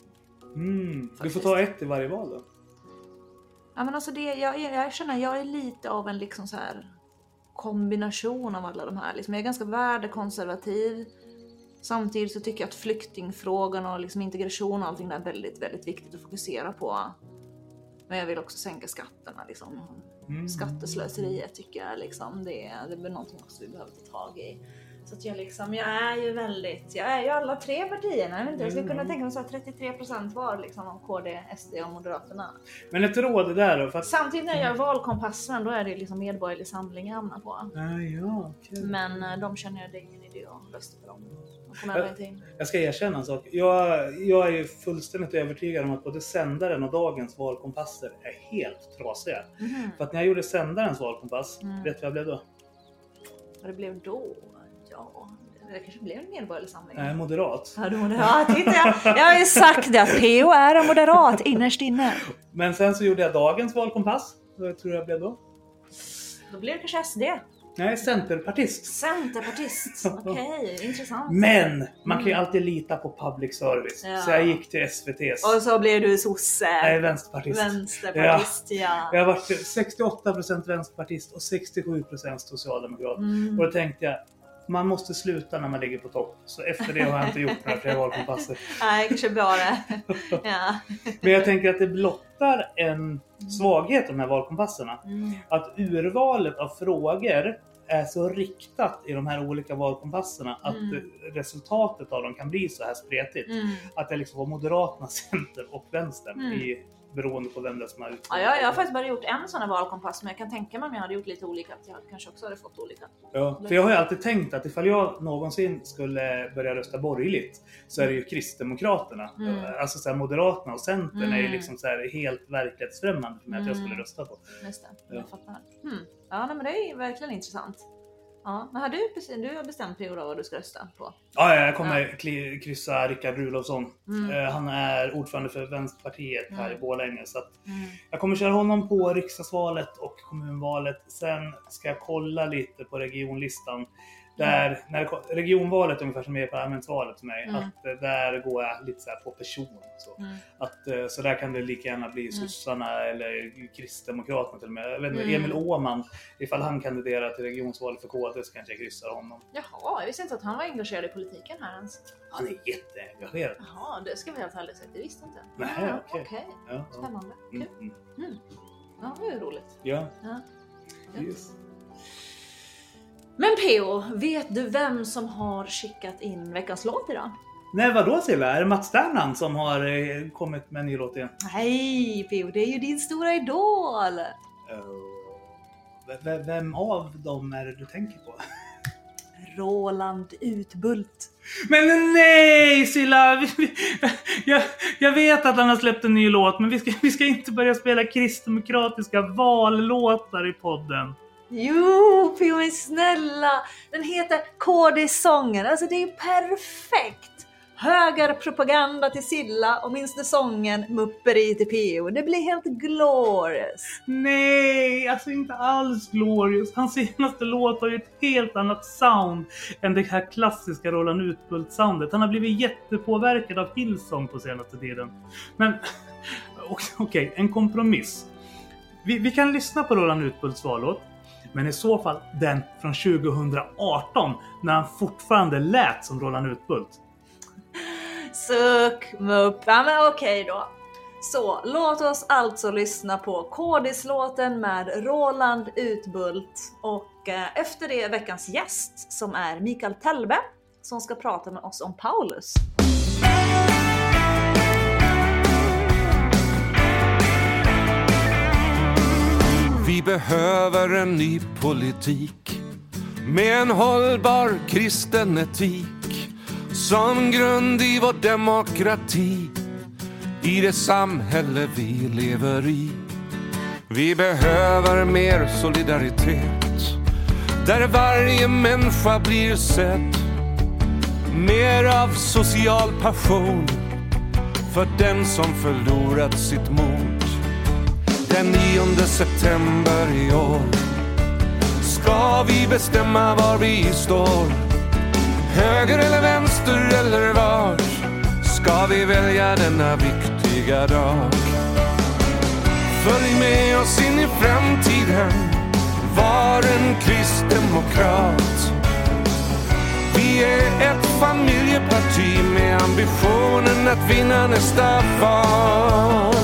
Mm. Du får ta ett i varje val då. Ja men alltså det, jag, jag, jag känner jag är lite av en liksom så här kombination av alla de här. Liksom jag är ganska värdekonservativ. Samtidigt så tycker jag att flyktingfrågan och liksom integration och allting där är väldigt, väldigt viktigt att fokusera på. Men jag vill också sänka skatterna liksom. Mm. Skatteslöseriet tycker jag liksom, det, det är någonting också vi behöver ta tag i. Så att jag liksom, jag är ju väldigt, jag är ju alla tre partierna. Jag, vet inte, jag skulle kunna tänka mig så här 33% var liksom av KD, SD och Moderaterna. Men ett råd där då. Att... Samtidigt när jag gör valkompassen då är det liksom Medborgerlig Samling jag hamnar på. Ah, ja, okej. Men eh, de känner jag det är ingen idé att rösta på dem. In. Jag ska erkänna en sak. Jag, jag är ju fullständigt övertygad om att både sändaren och dagens valkompasser är helt trasiga. Mhm. För att när jag gjorde sändarens valkompass, Mm. vet du vad jag blev då? Vad det blev då? Ja, det kanske blev en Medborgerlig Samling. Nej, moderat. Ja, du moderat. Titta, jag, jag har ju sagt det att PO är en moderat innerst inne. Men sen så gjorde jag dagens valkompass. Vad tror jag blev då? Då blir det kanske SD. Nej, centerpartist. Centerpartist. Okej, intressant. Men man kan ju Mm. alltid lita på public service. Ja. Så jag gick till SVT's. Och så blev du sosse. Nej, vänsterpartist. Vänsterpartist, ja. Jag har varit 68% vänsterpartist och 67% socialdemokrat. Mm. Och då tänkte jag, man måste sluta när man ligger på topp. Så efter det har jag inte gjort några fler valkompasser. Nej, kanske bra det. Ja. Men jag tänker att det blottar en svaghet de här valkompasserna. Mm. Att urvalet av frågor är så riktat i de här olika valkompasserna att Mm. resultatet av dem kan bli så här spretigt. Mm. Att det liksom var Moderaterna, Center och Vänstern Mm. i beroende på vem det är som har utfört Ja, jag, jag har faktiskt bara gjort en sån här valkompass, men jag kan tänka mig om jag hade gjort lite olika att jag kanske också hade fått olika. Ja, för jag har ju alltid tänkt att ifall jag någonsin skulle börja rösta borgerligt så är det ju Kristdemokraterna. Mm. Alltså så här, Moderaterna och Centern är ju Mm. liksom så här helt verklighetsfrämmande för mig att jag skulle Mm. rösta på. Just det, Ja. jag fattar. Hmm. Ja, nej, men det är verkligen intressant. Ja, men har du, du har bestämt dig vad du ska rösta på? Ja, ja, jag kommer kli- kryssa Rickard Rudolfsson. Mm. Eh, Han är ordförande för Vänsterpartiet här Mm. i Borlänge. Så Mm. jag kommer köra honom på riksdagsvalet och kommunvalet. Sen ska jag kolla lite på regionlistan. Där, när det, regionvalet är ungefär som är parlamentsvalet för mig. Mm. Att eh, där går jag lite så här på person. Så. Mm. Att, eh, så där kan det lika gärna bli sossarna eller Kristdemokraterna till och med. Jag vet inte, Mm. Emil Åman, ifall han kandiderar till regionsvalet för KD så kanske jag kryssar honom. Jaha, jag visste inte att han var engagerad i politiken här ens. Han är jätteengagerad. Jaha, det ska vi helt ärligt säga, det visste inte. Nej, Ja, okej. Okej, Ja, ja. spännande. Mm, Kul. mm. Ja, det är roligt. Ja, Ja. yes. Men PO, vet du vem som har skickat in veckans låt idag? Nej vadå Silla? Är det Mats Sternland som har eh, kommit med en ny låt igen? Nej PO, det är ju din stora idol! Uh, vem av dem är det du tänker på? Roland Utbult. Men nej Silla! Jag, jag vet att han har släppt en ny låt men vi ska, vi ska inte börja spela kristdemokratiska vallåtar i podden. Jo, PO är snälla! Den heter KD-sången, alltså det är ju perfekt! Högerpropaganda till Silla och minst sången mupperi till PO. Det blir helt glorious! Nej, alltså inte alls Glorious. Hans senaste låt har ju ett helt annat sound än det här klassiska Roland Utbult-soundet. Han har blivit jättepåverkad av Hillsong på senaste tiden. Men okej, okay, en kompromiss. Vi, vi kan lyssna på Roland Utbults vallåt, men i så fall den från 2018 när han fortfarande lät som Roland Utbult. Suck, mupp. Ja men okej då. Så låt oss alltså lyssna på KDs-låten med Roland Utbult och eh, efter det veckans gäst som är Mikael Telbe som ska prata med oss om Paulus. Behöver en ny politik med en hållbar kristen etik som grund i vår demokrati i det samhälle vi lever i. Vi behöver mer solidaritet där varje människa blir sedd. Mer av social passion för den som förlorat sitt mod. Den 9 september i år ska vi bestämma var vi står. Höger eller vänster eller var ska vi välja denna viktiga dag. Följ med oss in i framtiden, var en kristdemokrat. Vi är ett familjeparti med ambitionen att vinna nästa val.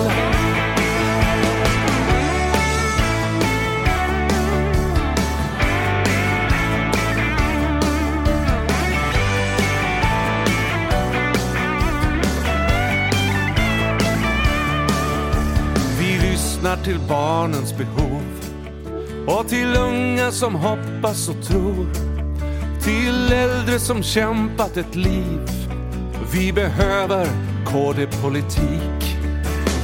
Lyssnar till barnens behov och till unga som hoppas och tror. Till äldre som kämpat ett liv. Vi behöver KD-politik.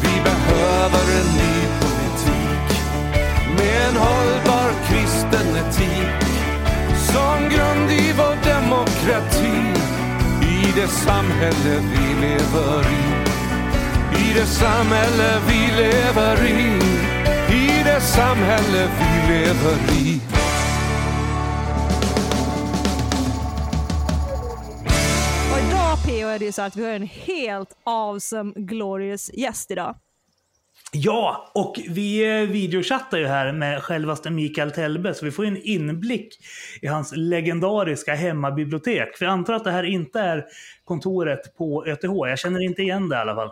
Vi behöver en ny politik med en hållbar kristen etik som grund i vår demokrati i det samhälle vi lever i. I det samhälle vi lever i I det samhälle vi lever i Och idag PO är det ju så att vi har en helt awesome glorious gäst idag. Ja, och vi eh, videochattar ju här med självaste Mikael Telbe, så vi får ju en inblick i hans legendariska hemmabibliotek. För jag antar att det här inte är kontoret på ÖTH. Jag känner inte igen det i alla fall.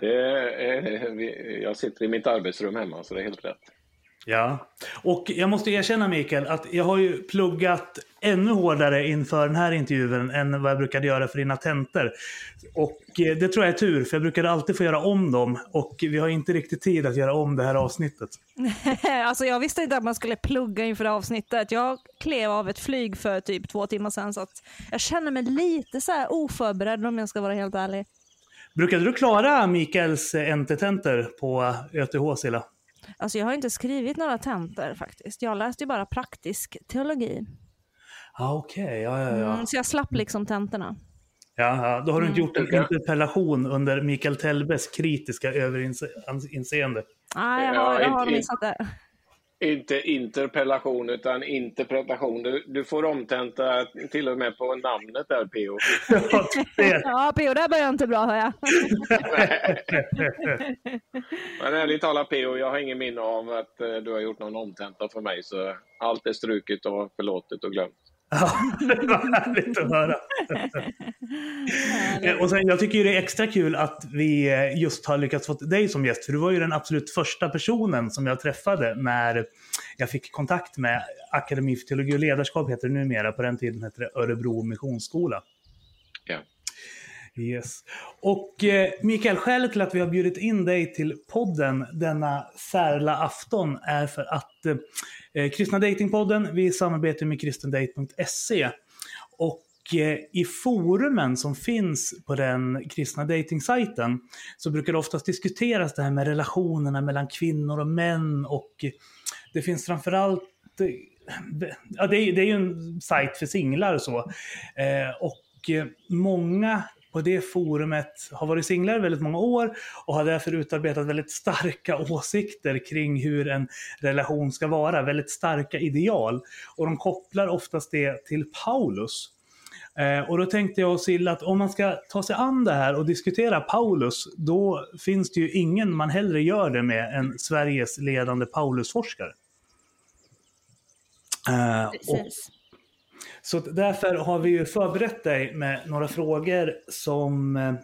Det jag sitter i mitt arbetsrum hemma, så det är helt rätt. Ja, och jag måste erkänna Mikael att jag har ju pluggat ännu hårdare inför den här intervjun än vad jag brukade göra för dina tentor. Och eh, det tror jag är tur, för jag brukade alltid få göra om dem och vi har inte riktigt tid att göra om det här avsnittet. alltså jag visste inte att man skulle plugga inför avsnittet. Jag klev av ett flyg för typ två timmar sedan så att jag känner mig lite så här oförberedd om jag ska vara helt ärlig. Brukade du klara Mikaels NT-tentor på ÖTH Silla? Alltså jag har inte skrivit några tentor faktiskt. Jag läste ju bara praktisk teologi. Ah, Okej, okay. ja, ja, ja. Mm, så jag slapp liksom tentorna. Ja, då har du inte gjort en mm. interpellation under Mikael Telbes kritiska överinseende. Nej, jag har, jag har missat det. Inte interpellation utan interpretation. Du, du får omtenta till och med på namnet där PO. ja, PO, det börjar inte bra hör jag. Men ärligt talat PO, jag har ingen minne av att eh, du har gjort någon omtenta för mig så allt är struket och förlåtet och glömt. Ja, det var härligt att höra. och sen, jag tycker det är extra kul att vi eh, just har lyckats få dig som gäst. För du var ju den absolut första personen som jag träffade när jag fick kontakt med Akademi för teologi och ledarskap, heter det numera. På den tiden hette det Örebro Missionsskola. Yes. Och eh, Mikael, skälet till att vi har bjudit in dig till podden denna särla afton är för att eh, eh Kristna Datingpodden, vi samarbetar med kristendate.se. Och eh, i forumen som finns på den kristna datingsajten så brukar det oftast diskuteras det här med relationerna mellan kvinnor och män och det finns framförallt eh, Ja, det är, det är ju en sajt för singlar och så. Eh, och eh, många på det forumet har varit singlar i väldigt många år och har därför utarbetat väldigt starka åsikter kring hur en relation ska vara, väldigt starka ideal. Och de kopplar oftast det till Paulus. Eh, och då tänkte jag och Silla att om man ska ta sig an det här och diskutera Paulus, då finns det ju ingen man hellre gör det med än Sveriges ledande Paulusforskare. Eh, Precis. Så därför har vi ju förberett dig med några frågor som eh,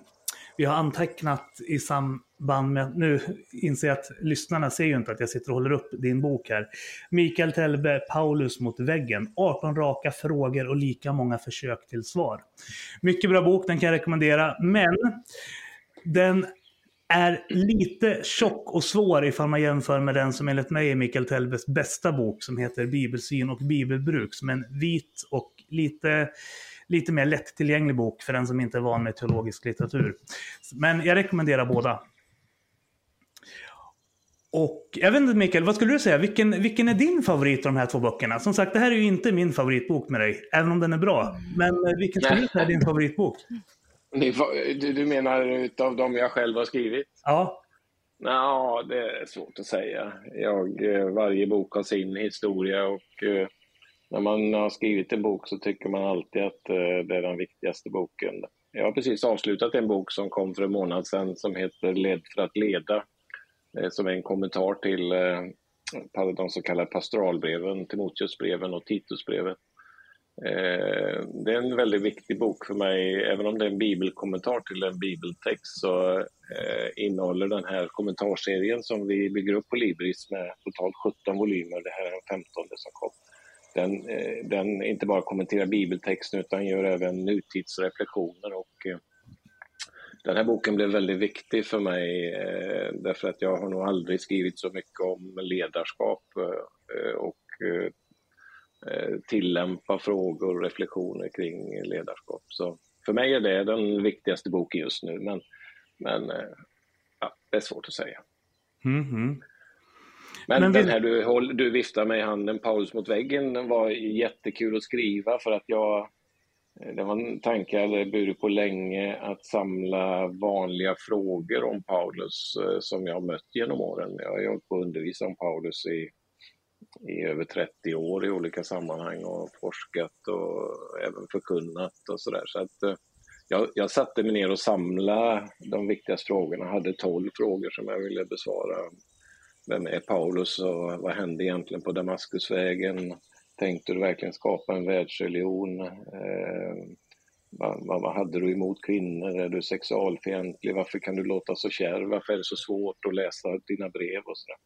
vi har antecknat i samband med, nu inser jag att lyssnarna ser ju inte att jag sitter och håller upp din bok här. Mikael Telbe, Paulus mot väggen. 18 raka frågor och lika många försök till svar. Mycket bra bok, den kan jag rekommendera. Men den är lite tjock och svår ifall man jämför med den som enligt mig är Mikael Telbes bästa bok som heter Bibelsyn och bibelbruk. Som en vit och lite, lite mer lättillgänglig bok för den som inte är van med teologisk litteratur. Men jag rekommenderar båda. Och jag vet inte Mikael, vad skulle du säga? Vilken, vilken är din favorit av de här två böckerna? Som sagt, det här är ju inte min favoritbok med dig, även om den är bra. Men eh, vilken skulle du säga är din favoritbok? Du, du menar utav de jag själv har skrivit? Ja. Ja, det är svårt att säga. Jag, eh, varje bok har sin historia och eh, när man har skrivit en bok så tycker man alltid att eh, det är den viktigaste boken. Jag har precis avslutat en bok som kom för en månad sedan som heter Led för att leda. Som är en kommentar till de så kallade pastoralbreven, Timoteusbreven och Titusbrevet. Eh, det är en väldigt viktig bok för mig. Även om det är en bibelkommentar till en bibeltext så eh, innehåller den här kommentarserien som vi bygger upp på Libris med totalt 17 volymer, det här är den 15 som kom. Den, eh, den inte bara kommenterar bibeltexten utan gör även nutidsreflektioner och den här boken blev väldigt viktig för mig därför att jag har nog aldrig skrivit så mycket om ledarskap och tillämpa frågor och reflektioner kring ledarskap. Så för mig är det den viktigaste boken just nu, men, men eh, ja, det är svårt att säga. Mm -hmm. Men, men den här du, du viftar med i handen, Paulus mot väggen, den var jättekul att skriva för att jag det var en tanke jag hade burit på länge att samla vanliga frågor om Paulus eh, som jag har mött genom åren. Jag har hållit på att undervisa om Paulus i i över 30 år i olika sammanhang och forskat och även förkunnat och sådär. Så att eh, jag, jag satte mig ner och samlade de viktigaste frågorna, jag hade 12 frågor som jag ville besvara. Vem är Paulus och vad hände egentligen på Damaskusvägen? Tänkte du verkligen skapa en världsreligion? Eh, vad, vad, vad, hade du emot kvinnor? Är du sexualfientlig? Varför kan du låta så kärv? Varför är det så svårt att läsa dina brev och sådär?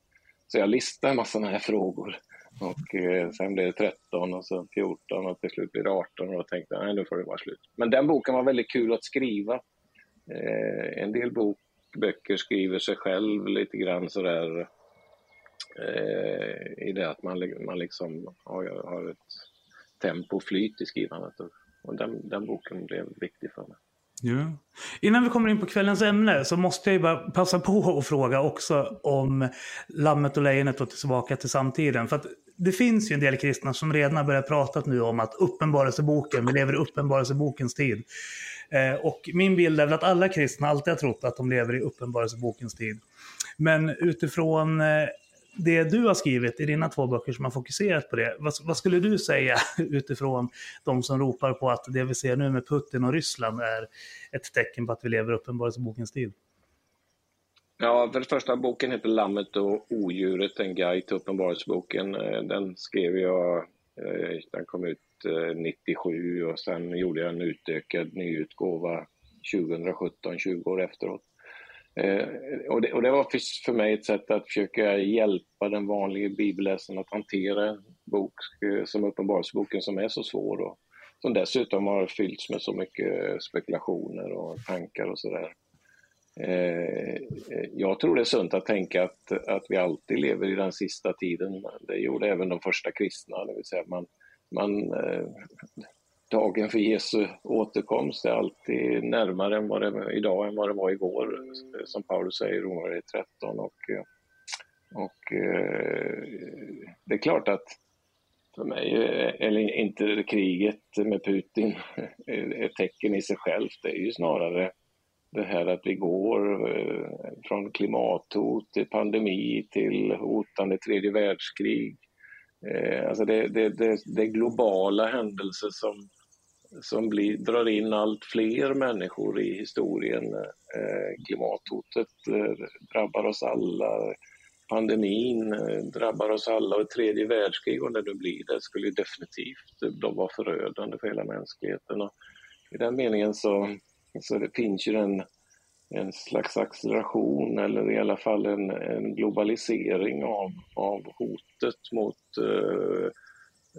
Så jag listade en massa sådana här frågor. Och eh, sen blev det 13 och så 14 och till slut blev det 18 och då tänkte jag, nej nu får det vara slut. Men den boken var väldigt kul att skriva. Eh, en del bok, böcker skriver sig själv lite grann sådär eh, i det att man, man liksom har, har ett tempo och flyt i skrivandet. Och, och den, den boken blev viktig för mig. Ja. Innan vi kommer in på kvällens ämne så måste jag bara passa på att fråga också om Lammet och Lejonet och tillbaka till samtiden. För att det finns ju en del kristna som redan har börjat prata nu om att uppenbarelseboken, vi lever i uppenbarelsebokens tid. Eh, och min bild är väl att alla kristna alltid har trott att de lever i uppenbarelsebokens tid. Men utifrån eh, det du har skrivit i dina två böcker som har fokuserat på det, vad, vad, skulle du säga utifrån de som ropar på att det vi ser nu med Putin och Ryssland är ett tecken på att vi lever i uppenbarelsebokens tid? Ja, för det första, boken heter Lammet och odjuret, en guide till uppenbarelseboken. Eh, den skrev jag, eh, den kom ut eh, 97 och sen gjorde jag en utökad nyutgåva 2017, 20 år efteråt. Eh, och, det, och det var för, för mig ett sätt att försöka hjälpa den vanliga bibelläsaren att hantera en bok eh, som Uppenbarelseboken som är så svår och som dessutom har fyllts med så mycket spekulationer och tankar och sådär. Eh, eh, jag tror det är sunt att tänka att, att vi alltid lever i den sista tiden. Det gjorde även de första kristna, det vill säga man, man eh, dagen för Jesu återkomst är alltid närmare än vad det, idag än vad det var igår, som Paulus säger i Romarbrevet 13. Och, och eh, det är klart att för mig, eller inte kriget med Putin, ett tecken i sig självt. Det är ju snarare det här att vi går eh, från klimathot till pandemi till hotande tredje världskrig. Eh, alltså det, det, det, det är globala händelser som, som blir, drar in allt fler människor i historien. Eh, klimathotet eh, drabbar oss alla. Pandemin eh, drabbar oss alla och ett tredje världskrig, om det nu blir det, skulle definitivt eh, de vara förödande för hela mänskligheten. Och I den meningen så, så det finns ju en, en slags acceleration eller i alla fall en, en globalisering av, av hotet mot uh,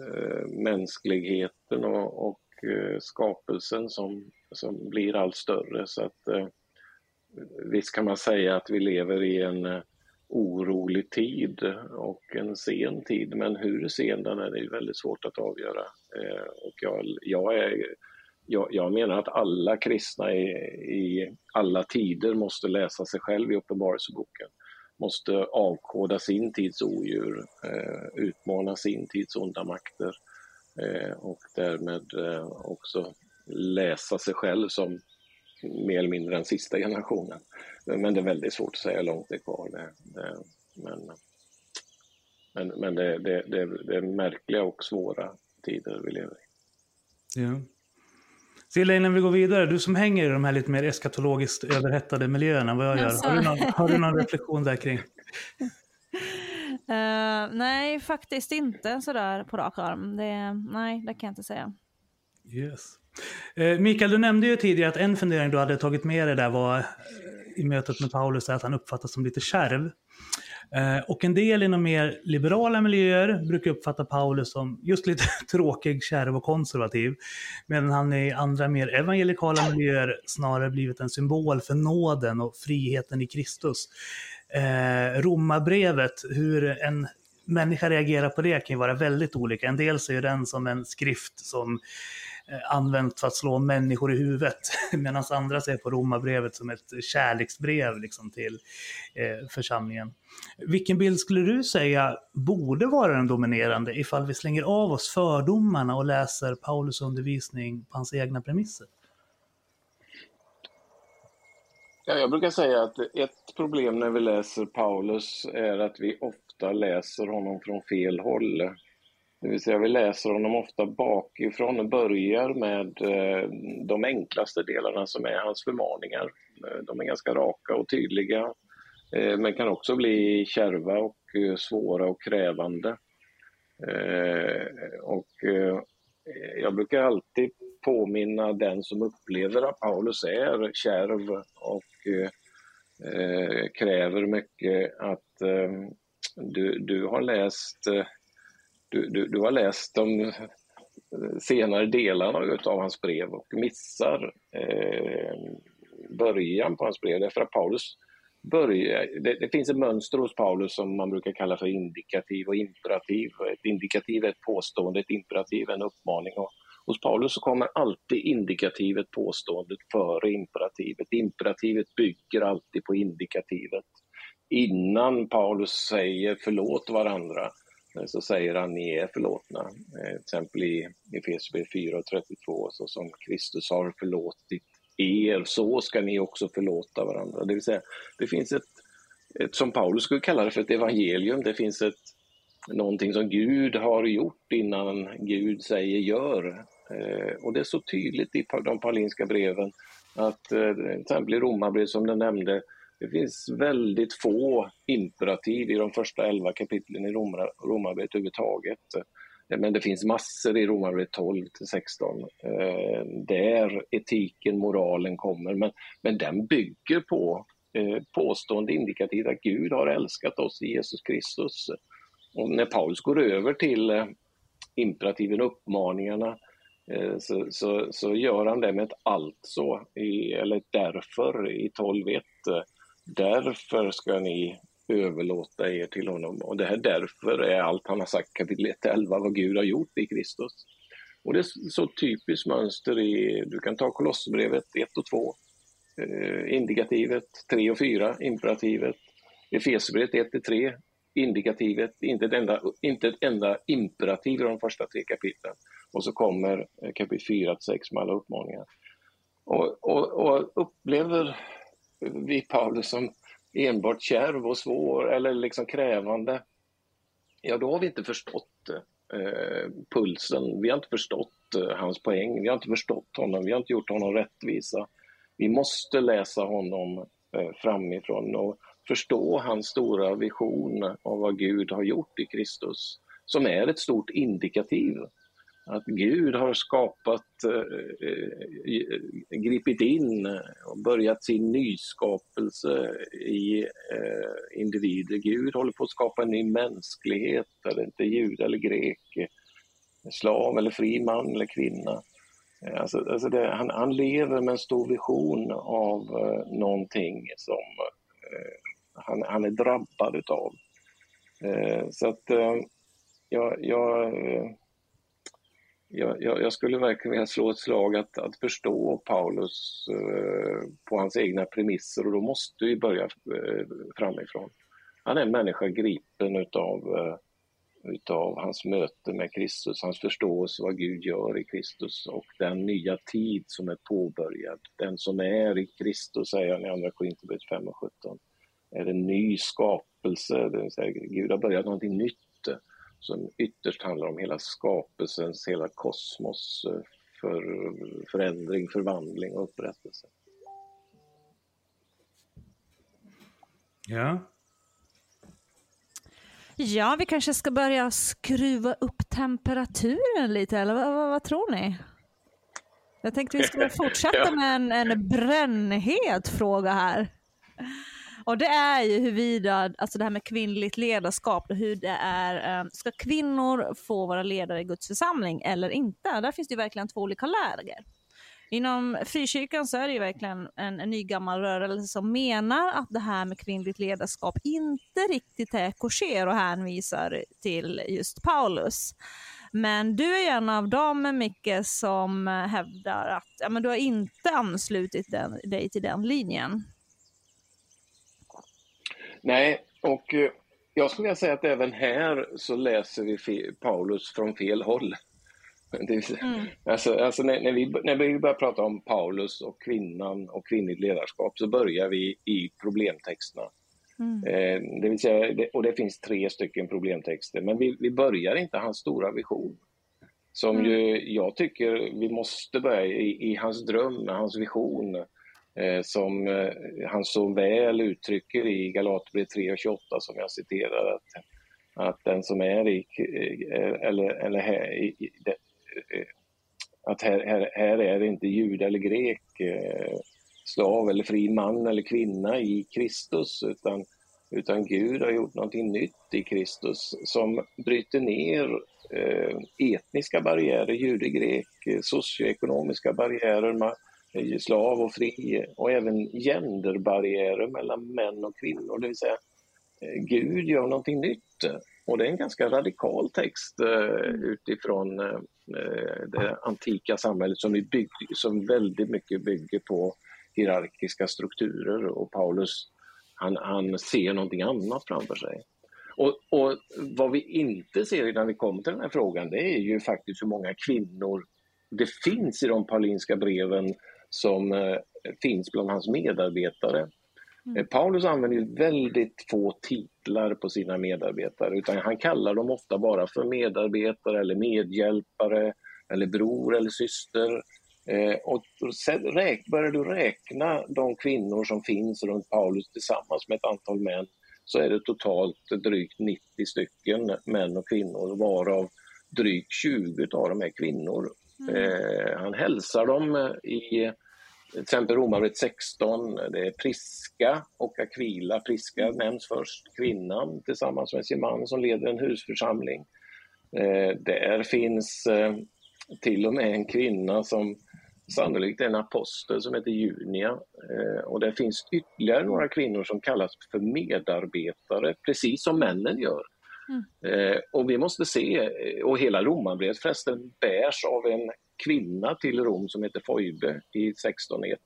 uh, mänskligheten och, och Eh, skapelsen som, som blir allt större. Så att, eh, visst kan man säga att vi lever i en eh, orolig tid och en sen tid, men hur sen den är det är väldigt svårt att avgöra. Eh, och jag, jag, är, jag, jag menar att alla kristna i, i, alla tider måste läsa sig själv i Uppenbarelseboken måste avkoda sin tids odjur, utmana sin tids onda makter och därmed eh, också läsa sig själv som mer eller mindre den sista generationen. Men det är väldigt svårt att säga hur långt det är kvar. Det, det, men men, men det, det, det, det är märkliga och svåra tider vi lever i. Ja. Silla, innan vi går vidare, du som hänger i de här lite mer eskatologiskt överhettade miljöerna, vad jag gör, har du någon, har du någon reflektion där kring? Uh, nej, faktiskt inte sådär på rak arm. Det, nej, det kan jag inte säga. Yes. Uh, Mikael, du nämnde ju tidigare att en fundering du hade tagit med dig där var eh, i mötet med Paulus att han uppfattas som lite kärv. Och en del inom mer liberala miljöer brukar uppfatta Paulus som just lite tråkig, kärv och konservativ. Medan han i andra mer evangelikala miljöer snarare blivit en symbol för nåden och friheten i Kristus eh, Romarbrevet, hur en människa reagerar på det kan ju vara väldigt olika. En del ser den som en skrift som eh, använt för att slå människor i huvudet. Medan andra ser på romarbrevet som ett kärleksbrev liksom, till eh, församlingen. Vilken bild skulle du säga borde vara den dominerande ifall vi slänger av oss fördomarna och läser Paulus undervisning på hans egna premisser? Ja, jag brukar säga att ett problem när vi läser Paulus är att vi ofta läser honom från fel håll. Det vill säga vi läser honom ofta bakifrån och börjar med eh, de enklaste delarna som är hans förmaningar. Eh, de är ganska raka och tydliga eh, men kan också bli kärva och svåra och krävande. Och jag brukar alltid påminna den som upplever att Paulus är kärv och eh, kräver mycket att eh, du, läst eh, du, du, du har läst de eh, senare delarna av hans brev och missar eh, början på hans brev. Därför att Paulus börjar, det, det, finns ett mönster hos Paulus som man brukar kalla för indikativ och imperativ. Ett indikativ är ett påstående, ett imperativ är en uppmaning. Och hos Paulus så kommer alltid indikativet, påståendet, före imperativet. Imperativet bygger alltid på indikativet. Innan Paulus säger förlåt varandra eh, så säger han ni är förlåtna. Eh, till exempel i Efesierbrevet 4 och 32, så som Kristus har förlåtit er, så ska ni också förlåta varandra. Det vill säga, det finns ett, ett som Paulus skulle kalla det för ett evangelium, det finns ett någonting som Gud har gjort innan Gud säger gör. Eh, och det är så tydligt i de paulinska breven att eh, till exempel i Romarbrevet som du nämnde, det finns väldigt få imperativ i de första elva kapitlen i Romarbrevet överhuvudtaget. Eh, men det finns massor i Romarbrevet 12 till 16 eh, där etiken, moralen kommer. Men, men den bygger på eh, påstående indikativt att Gud har älskat oss i Jesus Kristus. Och när Paulus går över till eh, imperativen, uppmaningarna, Eh, så, så, så, gör han det med ett alltså, i, eller därför i 12.1. Därför ska ni överlåta er till honom. Och det här därför är allt han har sagt kapitel 1-11 vad Gud har gjort i Kristus. Och det är så typiskt mönster i, du kan ta Kolosserbrevet 1 och 2, eh, indikativet 3 och 4, imperativet, Efesierbrevet 1 till 3, indikativet, inte ett, enda, inte ett enda imperativ i de första tre kapitlen. Och så kommer kapitel 4 6 med alla uppmaningar. Och, och, och upplever vi Paulus som enbart kärv och svår eller liksom krävande, ja då har vi inte förstått eh, pulsen. Vi har inte förstått eh, hans poäng. Vi har inte förstått honom. Vi har inte gjort honom rättvisa. Vi måste läsa honom eh, framifrån och förstå hans stora vision av vad Gud har gjort i Kristus, som är ett stort indikativ att Gud har skapat, eh, eh, gripit in och börjat sin nyskapelse i eh, individer. Gud håller på att skapa en ny mänsklighet, eller inte jud eller grek, eh, slav eller fri man eller kvinna. Eh, alltså, alltså det, han, han, lever med en stor vision av eh, någonting som eh, han, han, är drabbad utav. Eh, så att eh, jag, jag jag, jag, skulle verkligen vilja slå ett slag att, att förstå Paulus eh, på hans egna premisser och då måste vi börja eh, framifrån. Han är en människa gripen utav, eh, utav hans möte med Kristus, hans förståelse vad Gud gör i Kristus och den nya tid som är påbörjad. Den som är i Kristus, säger han i Andra Korinthierbrevet 5 och 17, är en ny skapelse, det vill säga Gud har börjat någonting nytt som ytterst handlar om hela skapelsens, hela kosmos eh, för förändring, förvandling och upprättelse. Ja. Ja, vi kanske ska börja skruva upp temperaturen lite, eller vad, vad, vad tror ni? Jag tänkte vi skulle fortsätta ja. med en, en brännhet fråga här. Och det är ju huruvida, alltså det här med kvinnligt ledarskap, hur det är, eh, ska kvinnor få vara ledare i Guds församling eller inte? Där finns det ju verkligen två olika läger. Inom frikyrkan så är det ju verkligen en, en ny gammal rörelse som menar att det här med kvinnligt ledarskap inte riktigt är kosher och hänvisar till just Paulus. Men du är en av dem, Micke, som eh, hävdar att ja, men du har inte anslutit den, dig till den linjen. Nej, och eh, jag skulle vilja säga att även här så läser vi Paulus från fel håll. Mm. Alltså, alltså när, när, vi, när vi börjar prata om Paulus och kvinnan och kvinnligt ledarskap så börjar vi i problemtexterna. Mm. Eh, det vill säga, och det finns tre stycken problemtexter, men vi, vi börjar inte hans stora vision. Som mm. ju jag tycker vi måste börja i, i hans dröm, hans vision. Eh, som eh, han så väl uttrycker i Galaterbrevet 3 och 28 som jag citerar att, att den som är i, eh, eller, eller här, i, att här, här, här är det inte jude eller grek, slav eller fri man eller kvinna i Kristus utan Utan Gud har gjort någonting nytt i Kristus som bryter ner etniska barriärer, jude, grek, socioekonomiska barriärer, slav och fri och även genderbarriärer mellan män och kvinnor. Det vill säga, eh, Gud gör någonting nytt. Och det är en ganska radikal text eh, utifrån eh, det antika samhället som, vi bygg, som väldigt mycket bygger på hierarkiska strukturer och Paulus han, han ser någonting annat framför sig. Och, och, vad vi inte ser innan vi kommer till den här frågan det är ju faktiskt hur många kvinnor det finns i de paulinska breven som eh, finns bland hans medarbetare. Mm. Eh, Paulus använder väldigt få titlar på sina medarbetare utan han kallar dem ofta bara för medarbetare eller medhjälpare eller bror eller syster. Eh, och räk, börjar du räkna de kvinnor som finns runt Paulus tillsammans med ett antal män så är det totalt drygt 90 stycken män och kvinnor varav drygt 20 av dem är kvinnor. Mm. Eh, han hälsar dem i till exempel Romarbrevet 16, det är Priska och Aquila. Priska mm. nämns först, kvinnan tillsammans med sin man som leder en husförsamling. Eh, där finns eh, till och med en kvinna som sannolikt är en apostel som heter Junia. Eh, och det finns ytterligare några kvinnor som kallas för medarbetare, precis som männen gör. Mm. Eh, och vi måste se, och hela Romarbrevet förresten bärs av en kvinna till Rom som heter Foibe i 16.1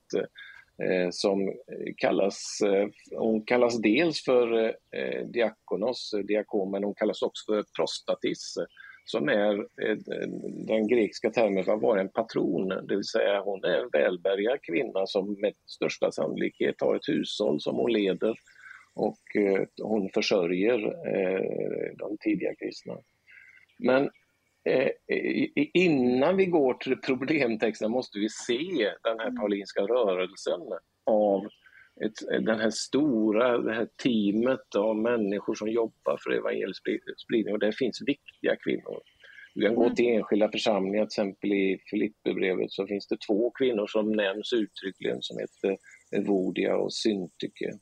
eh, som kallas, eh, hon kallas dels för eh, diakonos, diakon, men hon kallas också för prostatis som är den grekiska termen för att vara en patron, det vill säga hon är en välbärgad kvinna som med största sannolikhet har ett hushåll som hon leder och hon försörjer de tidiga kristna. Men innan vi går till problemtexten måste vi se den här paulinska rörelsen av ett, den här stora det här teamet av människor som jobbar för evangelisk spridning och där finns viktiga kvinnor. Du kan gå mm. till enskilda församlingar, till exempel i Filipperbrevet så finns det två kvinnor som nämns uttryckligen som heter Evodia och Syntyke.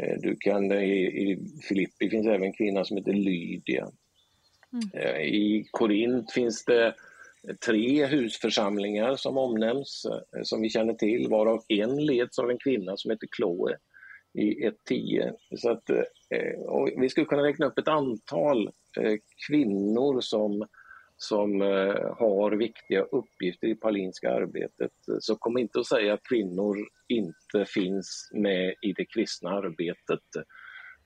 Eh, du kan, i, I Filippi finns även en kvinna som heter Lydia. Mm. Eh, I Korint finns det tre husförsamlingar som omnämns, eh, som vi känner till, varav en leds av en kvinna som heter Chloe i 1.10. Så att, eh, vi skulle kunna räkna upp ett antal kvinnor som, som har viktiga uppgifter i paulinska arbetet. Så kom inte att säga att kvinnor inte finns med i det kristna arbetet.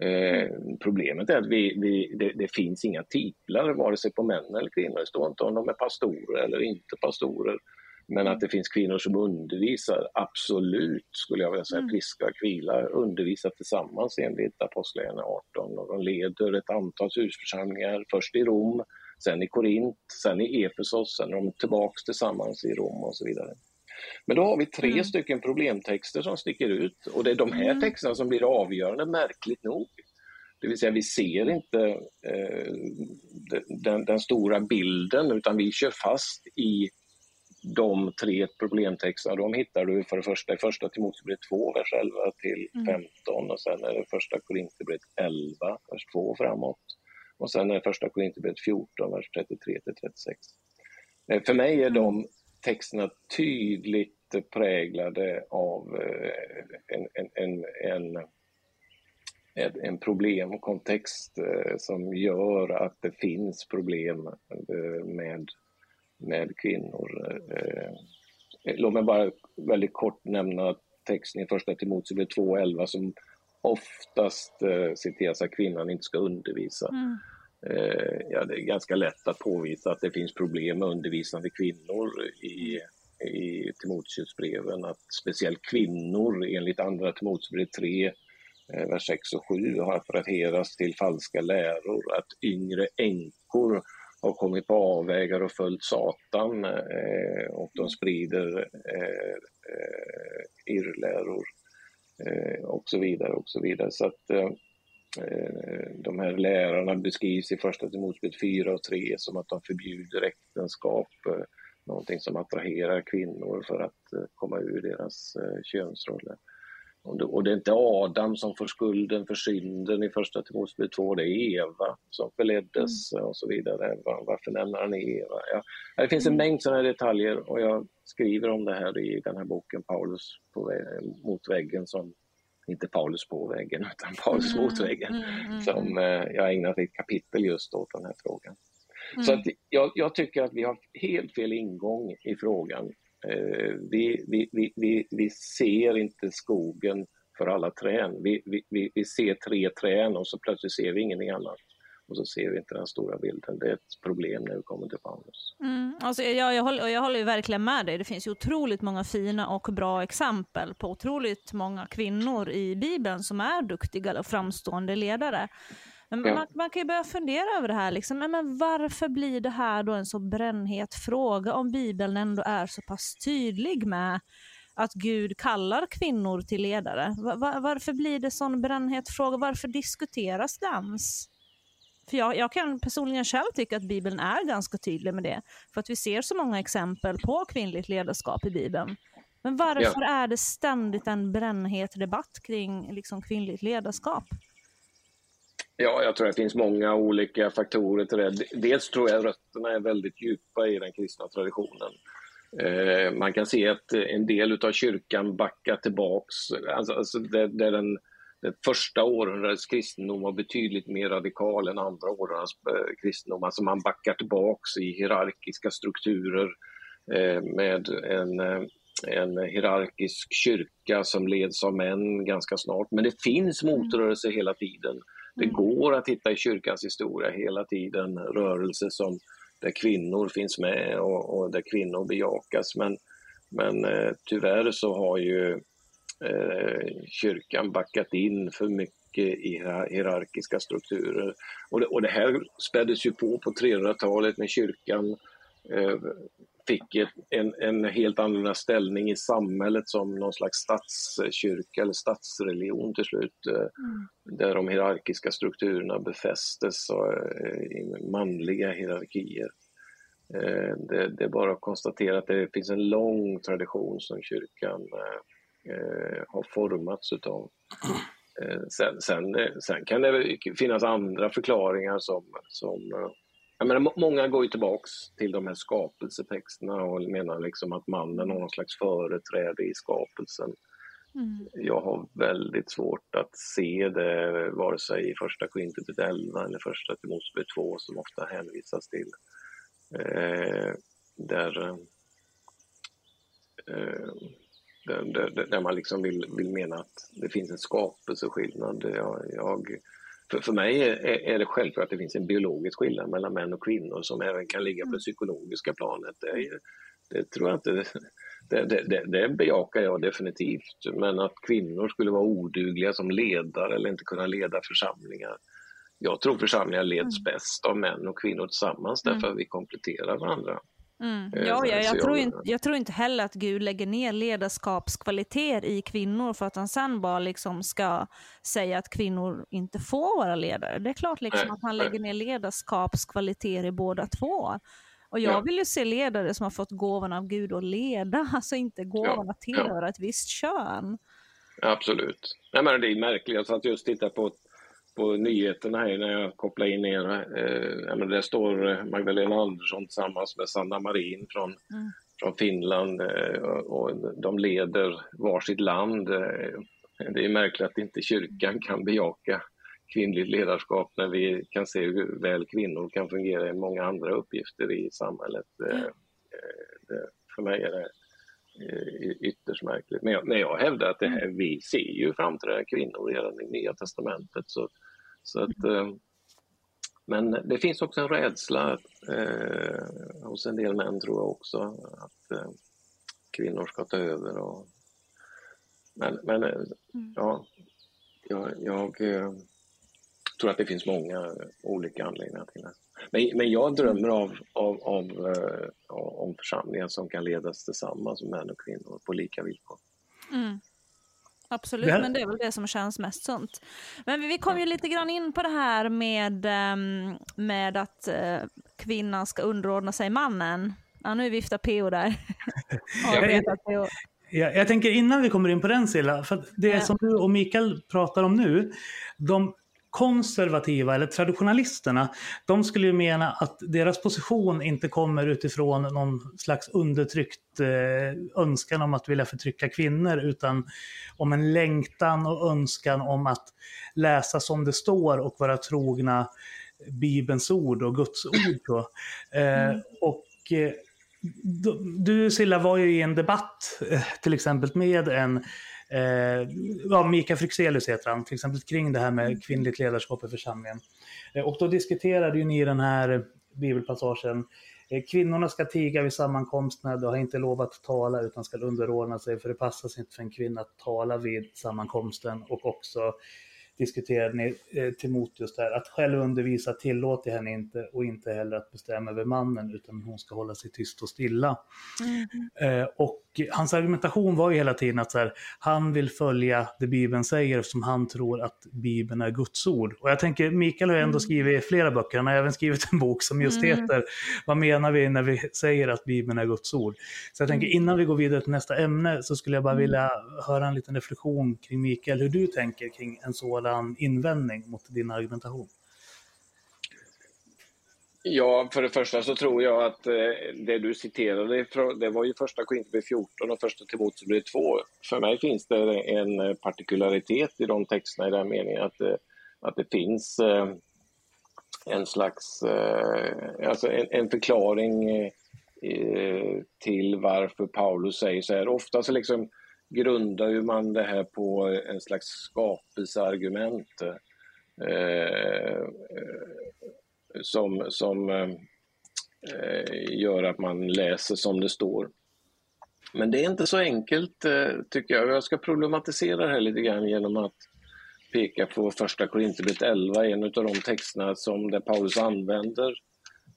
Eh, problemet är att vi, vi, det, det, finns inga titlar vare sig på män eller kvinnor. Det står inte om de är pastorer eller inte pastorer. Men att det finns kvinnor som undervisar, absolut skulle jag vilja säga. Mm. Priska och Aquila undervisar tillsammans enligt Apostlagärningarna 18 och de leder ett antal husförsamlingar, först i Rom, sen i Korint, sen i Efesos, sen är de tillbaks tillsammans i Rom och så vidare. Men då har vi tre mm. stycken problemtexter som sticker ut och det är de här mm. texterna som blir avgörande, märkligt nog. Det vill säga vi ser inte eh, den, den, stora bilden utan vi kör fast i de tre problemtexterna. De hittar du för det första i första Timoteusbrevet 2, vers 11 till 15 mm. och sen är det första Korinthierbrevet 11, vers 2 framåt. Och sen är det första Korinthierbrevet 14, vers 33 till 36. Eh, för mig är mm. de texterna tydligt präglade av eh, en, en, en, en en problemkontext eh, som gör att det finns problem eh, med, med kvinnor. Låt mig bara väldigt kort nämna texten i första Timoteusbrevet 2.11 som oftast citeras att kvinnan inte ska undervisa. Mm. Eh, ja, det är ganska lätt att påvisa att det finns problem med undervisande kvinnor i, i Timoteusbreven. Att speciellt kvinnor enligt andra Timoteusbrev 3, eh, vers 6 och 7 har attraherats till falska läror. Att yngre änkor har kommit på avvägar och följt Satan eh, och de sprider eh, eh, irrläror eh, och så vidare. och så vidare. Så att, eh, de här lärarna beskrivs i första Timoteusbrevet 4 och 3 som att de förbjuder äktenskap, eh, någonting som attraherar kvinnor för att eh, komma ur deras könsroller. Och det, är inte Adam som får skulden för synden i första Timoteusbrevet 2, det är Eva som förleddes mm. och så vidare. Var, varför nämner han Eva? Ja, det finns en mm. mängd sådana detaljer och jag skriver om det här i den här boken Paulus på mot väggen som inte Paulus på väggen utan Paulus mm. mot väggen mm, mm, som eh, jag ägnat ett kapitel just åt den här frågan. Så att jag, jag, tycker att vi har helt fel ingång i frågan Eh, vi, vi, vi, vi, vi ser inte skogen för alla träd. Vi, vi, vi ser tre träd och så plötsligt ser vi ingenting annat. Och så ser vi inte den stora bilden. Det är ett problem när vi kommer till Paulus. Mm, alltså jag, jag, håller, jag håller verkligen med dig. Det finns ju otroligt många fina och bra exempel på otroligt många kvinnor i Bibeln som är duktiga och framstående ledare. Men ja. man, man, kan ju börja fundera över det här. Liksom. Men, varför blir det här då en så brännhet fråga om Bibeln ändå är så pass tydlig med att Gud kallar kvinnor till ledare? Var, varför blir det sån brännhet fråga? Varför diskuteras det ens? För jag, jag, kan personligen själv tycka att Bibeln är ganska tydlig med det. För att vi ser så många exempel på kvinnligt ledarskap i Bibeln. Men varför ja. är det ständigt en brännhet debatt kring liksom, kvinnligt ledarskap? Ja, jag tror det finns många olika faktorer till det. Dels tror jag rötterna är väldigt djupa i den kristna traditionen. Eh, man kan se att en del av kyrkan backar tillbaks. Alltså, alltså det, det är den, det första århundradets kristendom var betydligt mer radikal än andra århundradets eh, kristendom. Alltså man backar tillbaks i hierarkiska strukturer eh, med en, en hierarkisk kyrka som leds av män ganska snart. Men det finns motrörelser hela tiden det mm. går att hitta i kyrkans historia hela tiden rörelser som, där kvinnor finns med och, och där kvinnor bejakas. Men, men eh, tyvärr så har ju eh, kyrkan backat in för mycket i hierarkiska strukturer. Och det, och det här späddes ju på på 300-talet när kyrkan eh, fick en, en helt annorlunda ställning i samhället som någon slags statskyrka eller statsreligion till slut. Eh, mm. Där de hierarkiska strukturerna befästes och, eh, i manliga hierarkier. Eh, det, det, är bara att konstatera att det finns en lång tradition som kyrkan eh, har formats utav. Sen, sen, sen, kan det finnas andra förklaringar som, som jag menar, många går ju tillbaks till de här skapelsetexterna och menar liksom att mannen har någon slags företräde i skapelsen. Mm. Jag har väldigt svårt att se det vare sig i första Korinthierbrevet 11 eller första Timoteusbrevet 2 som ofta hänvisas till. Eh, där, eh, där, där, där, man liksom vill, vill mena att det finns en skapelseskillnad. Jag, jag för, för mig är, är det självklart att det finns en biologisk skillnad mellan män och kvinnor som även kan ligga på det mm. psykologiska planet. Det, är, det tror jag inte det, det, det, det bejakar jag definitivt. Men att kvinnor skulle vara odugliga som ledare eller inte kunna leda församlingar. Jag tror församlingar leds mm. bäst av män och kvinnor tillsammans därför mm. att vi kompletterar varandra. Mm. Eh, ja, ja jag, tror inte, jag tror inte heller att Gud lägger ner ledarskapskvaliteter i kvinnor för att han sen bara liksom ska säga att kvinnor inte får vara ledare. Det är klart liksom nej, att han lägger ner ledarskapskvaliteter i båda två. Och jag ja. vill ju se ledare som har fått gåvan av Gud att leda, alltså inte gåvan ja, att tillhöra ja. ett visst kön. Absolut. Nej, men det är märkligt, jag satt just och tittade på på nyheterna här när jag kopplar in er. Eh, men där står eh, Magdalena Andersson tillsammans med Sanna Marin från, mm. från Finland eh, och de leder varsitt land. Eh, det är märkligt att inte kyrkan kan bejaka kvinnligt ledarskap när vi kan se hur väl kvinnor kan fungera i många andra uppgifter i samhället. Mm. Det, för mig är det ytterst märkligt. Men jag, när jag hävdar att det här, vi ser ju framträdande kvinnor redan i Nya Testamentet så så att, eh, men det finns också en rädsla eh, hos en del män tror jag också att eh, kvinnor ska ta över. Och, men men eh, mm. ja, jag, jag eh, tror att det finns många olika anledningar till det. Men, men jag drömmer av, av, av, om församlingar som kan ledas tillsammans, män och kvinnor, på lika villkor. Mm. Absolut, men det är väl det som känns mest sunt. Men vi kom ju lite grann in på det här med, ehm, med att eh, kvinnan ska underordna sig mannen. Ja, nu viftar PO där. jag, Jag, jag tänker innan vi kommer in på den Silla, för det Ja. som du och Mikael pratar om nu, de konservativa eller traditionalisterna, de skulle ju mena att deras position inte kommer utifrån någon slags undertryckt eh, önskan om att vilja förtrycka kvinnor, utan om en längtan och önskan om att läsa som det står och vara trogna Bibelns ord och Guds ord. Eh, och eh, du- du Silla var ju i en debatt eh, till exempel med en eh, ja, Mika Fryxelius heter han, till exempel kring det här med kvinnligt ledarskap i församlingen. Eh, och då diskuterade ju ni den här bibelpassagen eh, Kvinnorna ska tiga vid sammankomsterna, de har inte lov att tala utan ska underordna sig för det passar sig inte för en kvinna att tala vid sammankomsten. Och också diskuterade ni eh, Timoteus där, att själv undervisa tillåter henne inte och inte heller att bestämma över mannen utan hon ska hålla sig tyst och stilla. Eh, och hans argumentation var ju hela tiden att så här, han vill följa det Bibeln säger eftersom han tror att Bibeln är Guds ord. Och jag tänker, Mikael har ändå skrivit flera böcker, han har även skrivit en bok som just Mm. heter Vad menar vi när vi säger att Bibeln är Guds ord? Så jag tänker innan vi går vidare till nästa ämne så skulle jag bara vilja höra en liten reflektion kring Mikael, hur du tänker kring en sådan invändning mot din argumentation. Ja, för det första så tror jag att eh, det du citerade, det var ju första Korinthierbrevet 14 och första Timoteusbrevet 2. För mig finns det en eh, partikularitet i de texterna i den meningen att, det- att det finns en slags, alltså en, en förklaring till varför Paulus säger så här. Ofta så liksom grundar ju man det här på en slags skapelseargument. Som, som eh, gör att man läser som det står. Men det är inte så enkelt eh, tycker jag. Jag ska problematisera det här lite grann genom att peka på första Korinthierbrevet 11, en av de texterna som där Paulus använder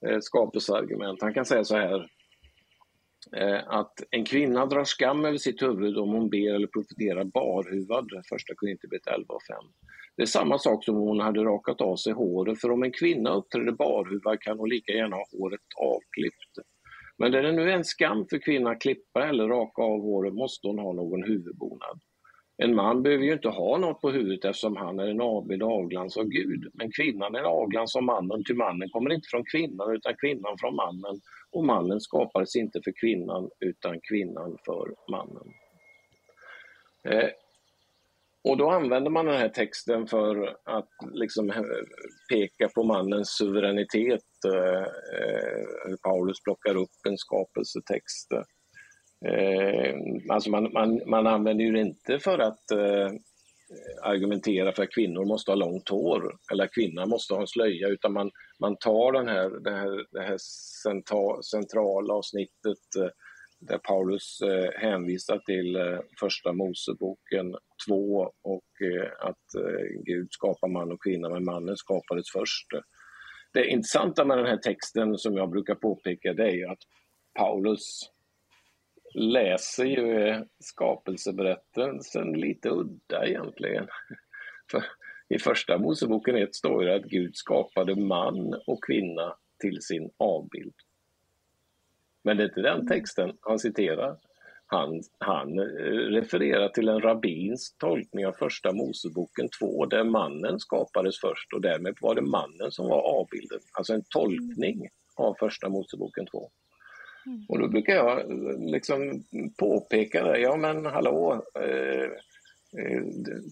eh, skapelseargument. Han kan säga så här eh, att en kvinna drar skam över sitt huvud om hon ber eller profeterar barhuvad, första Korinthierbrevet 11 och 5. Det är samma sak som om hon hade rakat av sig håret, för om en kvinna uppträder barhuvad kan hon lika gärna ha håret avklippt. Men där det nu är en skam för kvinnan att klippa eller raka av håret måste hon ha någon huvudbonad. En man behöver ju inte ha något på huvudet eftersom han är en avbild och avglans av Gud. Men kvinnan är en avglans av mannen, till mannen kommer inte från kvinnan utan kvinnan från mannen. Och mannen skapades inte för kvinnan utan kvinnan för mannen. Eh, och då använder man den här texten för att liksom eh, peka på mannens suveränitet. Eh, eh, Paulus plockar upp en skapelsetext. Alltså man, man, man använder ju det inte för att argumentera för att kvinnor måste ha långt hår eller att kvinnan måste ha en slöja utan man, man tar den här, det här, det här centrala avsnittet eh, där Paulus eh, hänvisar till eh, första Moseboken 2 och eh, att eh, Gud skapar man och kvinna men mannen skapades först. Det intressanta med den här texten som jag brukar påpeka det är ju att Paulus läser ju eh, skapelseberättelsen lite udda egentligen. För I första Moseboken 1 står det att Gud skapade man och kvinna till sin avbild. Men det är inte den texten han citerar. Han, han eh, refererar till en rabbins tolkning av första Moseboken 2 där mannen skapades först och därmed var det mannen som var avbilden. Alltså en tolkning av första Moseboken 2. Och då brukar jag eh, liksom påpeka det, ja men hallå, eh, Eh,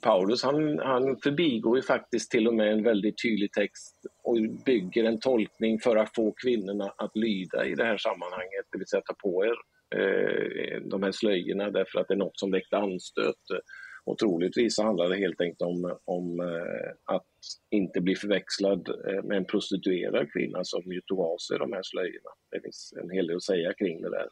Paulus han, han förbigår ju faktiskt till och med en väldigt tydlig text och bygger en tolkning för att få kvinnorna att lyda i det här sammanhanget, det vill säga ta på er eh, de här slöjorna därför att det är något som väckte anstöt. Och troligtvis så handlar det helt enkelt om, om eh, att inte bli förväxlad eh, med en prostituerad kvinna som ju tog av sig de här slöjorna. Det finns en hel del att säga kring det där.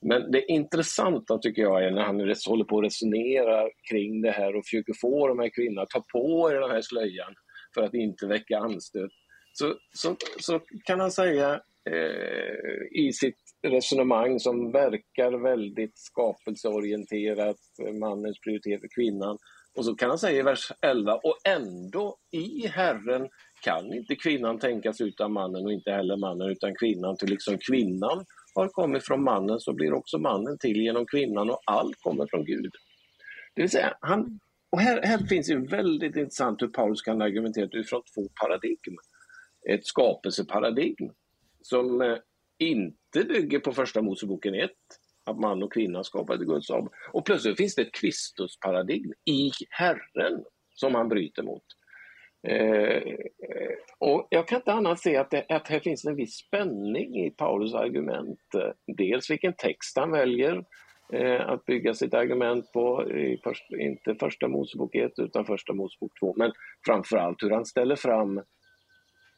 Men det intressanta tycker jag är när han håller på att resonera kring det här och försöker få de här kvinnorna att ta på er den här slöjan för att inte väcka anstöt. Så, så, så kan han säga eh, i sitt resonemang som verkar väldigt skapelseorienterat, mannens prioritet för kvinnan. Och så kan han säga i vers 11, och ändå i Herren kan inte kvinnan tänkas utan mannen och inte heller mannen utan kvinnan, till liksom kvinnan har kommit från mannen så blir också mannen till genom kvinnan och allt kommer från Gud. Det vill säga, han, och här, här finns ju väldigt intressant hur Paulus kan argumentera utifrån två paradigm. Ett skapelseparadigm som eh, inte bygger på första Moseboken 1, att man och kvinna skapade Guds av. Och plötsligt finns det ett Kristusparadigm i Herren som han bryter mot. Eh, och jag kan inte annat se att, det, att här finns en viss spänning i Paulus argument. Dels vilken text han väljer eh, att bygga sitt argument på, i först, inte första Mosebok 1 utan första Mosebok 2, men framförallt hur han ställer fram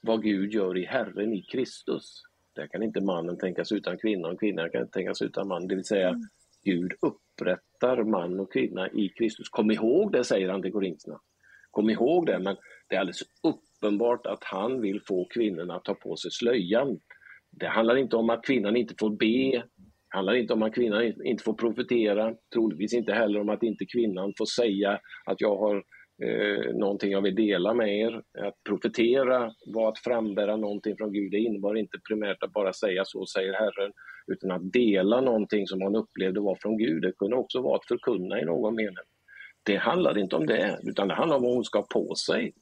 vad Gud gör i Herren i Kristus. Där kan inte mannen tänkas utan kvinnan och kvinnan kan inte tänkas utan man, det vill säga mm. Gud upprättar man och kvinna i Kristus. Kom ihåg det, säger han till korinterna. Kom ihåg det, men det är alldeles uppenbart att han vill få kvinnorna att ta på sig slöjan. Det handlar inte om att kvinnan inte får be, det handlar inte om att kvinnan inte får profetera, troligtvis inte heller om att inte kvinnan får säga att jag har eh, någonting jag vill dela med er. Att profetera var att frambära någonting från Gud. Det innebar inte primärt att bara säga så säger Herren, utan att dela någonting som man upplevde var från Gud. Det kunde också vara att förkunna i någon mening. Det handlar inte om det, utan det handlar om vad hon ska ha på sig,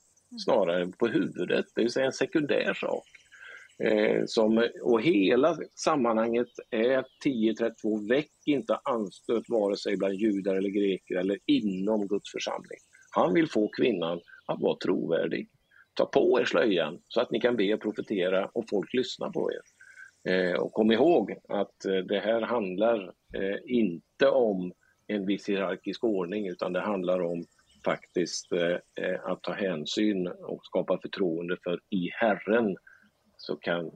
snarare på huvudet, det vill säga en sekundär sak. Eh, som, och hela sammanhanget är 1032, väck inte anstöt vare sig bland judar eller greker eller inom Guds församling. Han vill få kvinnan att vara trovärdig. Ta på er slöjan så att ni kan be och profetera och folk lyssnar på er. Eh, och kom ihåg att eh, det här handlar eh, inte om en viss hierarkisk ordning utan det handlar om faktiskt eh, eh, att ta hänsyn och skapa förtroende för i Herren så kan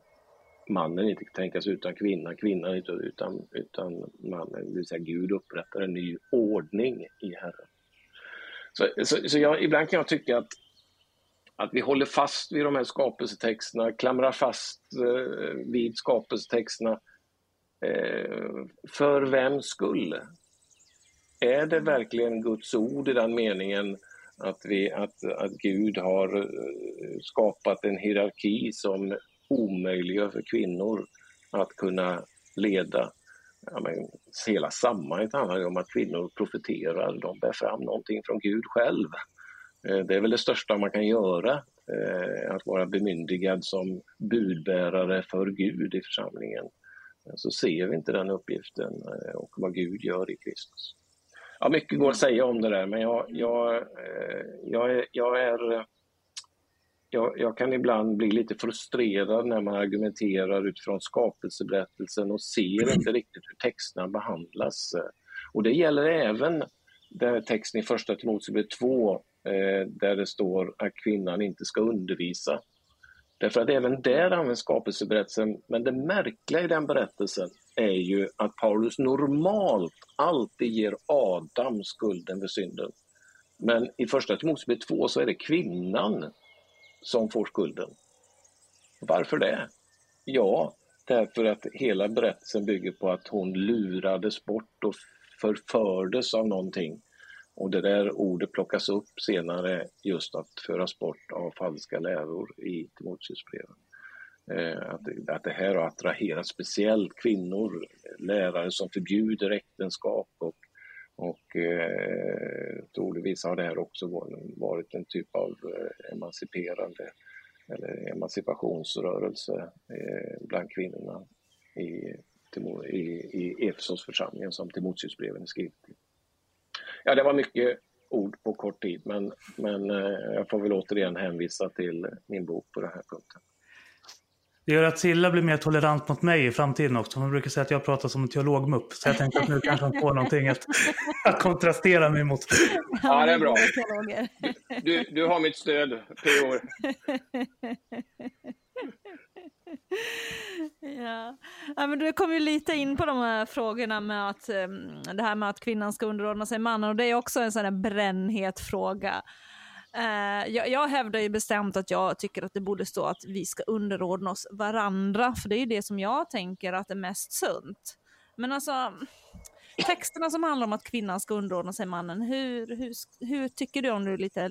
mannen inte tänkas utan kvinnan, kvinnan inte utan, utan mannen. Det vill säga Gud upprättar en ny ordning i Herren. Så, så, så jag, ibland kan jag tycka att, att vi håller fast vid de här skapelsetexterna, klamrar fast eh, vid skapelsetexterna eh, för vems skull? Är det verkligen Guds ord i den meningen att, vi, att, att Gud har eh, skapat en hierarki som omöjliggör för kvinnor att kunna leda ja, men, hela sammanhanget handlar ju om att kvinnor profeterar, de bär fram någonting från Gud själv. Eh, det är väl det största man kan göra, eh, att vara bemyndigad som budbärare för Gud i församlingen. Så ser vi inte den uppgiften och vad Gud gör i Kristus. Ja, mycket går att säga om det där, men jag, jag, eh, jag, är, jag är jag, jag, kan ibland bli lite frustrerad när man argumenterar utifrån skapelseberättelsen och ser inte riktigt hur texterna behandlas. Och det gäller även den texten i första Timoteusbrevet 2 eh, där det står att kvinnan inte ska undervisa. Därför att även där används skapelseberättelsen, men det märkliga i den berättelsen är ju att Paulus normalt alltid ger Adam skulden för synden. Men i första Timoteusbrevet 2 så är det kvinnan som får skulden. Varför det? Ja, därför att hela berättelsen bygger på att hon lurades bort och förfördes av någonting. Och det där ordet plockas upp senare just att föras bort av falska läror i Timoteusbrevet. Eh, att, att det här har attraherat speciellt kvinnor, lärare som förbjuder äktenskap och, och eh, troligtvis har det här också varit en typ av eh, emanciperande eller emancipationsrörelse eh, bland kvinnorna i, i, i Efesosförsamlingen som Timoteusbreven är skrivet till. Ja, det var mycket ord på kort tid, men, men eh, jag får väl återigen hänvisa till min bok på den här punkten. Det gör att Silla blir mer tolerant mot mig i framtiden också. Hon brukar säga att jag pratar som en teologmupp. Så jag tänkte att nu kanske hon får någonting att, att kontrastera mig mot. Ja, det är bra. Du, du har mitt stöd, PO. Ja. ja, men du kom ju lite in på de här frågorna med att um, det här med att kvinnan ska underordna sig mannen och det är också en sån här brännhet fråga. Uh, jag, jag hävdar ju bestämt att jag tycker att det borde stå att vi ska underordna oss varandra, för det är ju det som jag tänker att är mest sunt. Men alltså, texterna som handlar om att kvinnan ska underordna sig mannen, hur, hur, hur tycker du om du lite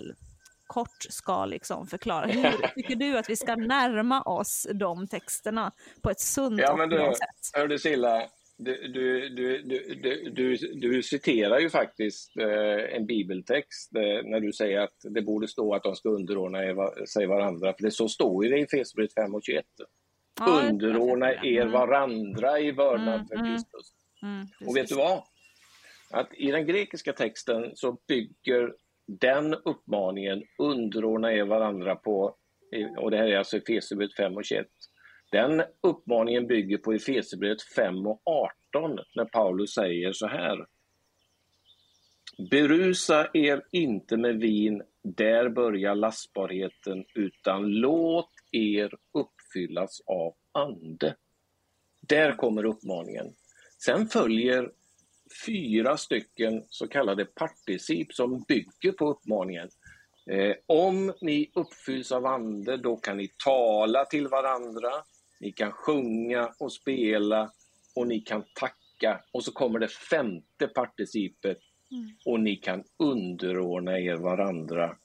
kort ska liksom förklara. Hur tycker du att vi ska närma oss de texterna på ett sunt Ja, och men du, sätt? hörde Silla, du, du, du, du, du, du, citerar ju faktiskt eh, en bibeltext eh, när du säger att det borde stå att de ska underordna er sig varandra, för det så står ju det i Efesierbrevet 5 och 21. Ja, underordna er Mm, varandra i vördnad Mm, för mm. Kristus. mm, Och vet du vad? Att I den grekiska texten så bygger den uppmaningen underordna er varandra på, och det här är alltså Efesierbrevet 5 och 21. Den uppmaningen bygger på Efesierbrevet 5 och 18 när Paulus säger så här. Berusa er inte med vin, där börjar lastbarheten, utan låt er uppfyllas av ande. Där kommer uppmaningen. Sen följer fyra stycken så kallade particip som bygger på uppmaningen. Eh, om ni uppfylls av ande, då kan ni tala till varandra, ni kan sjunga och spela och ni kan tacka. Och så kommer det femte participet Mm. och ni kan underordna er varandra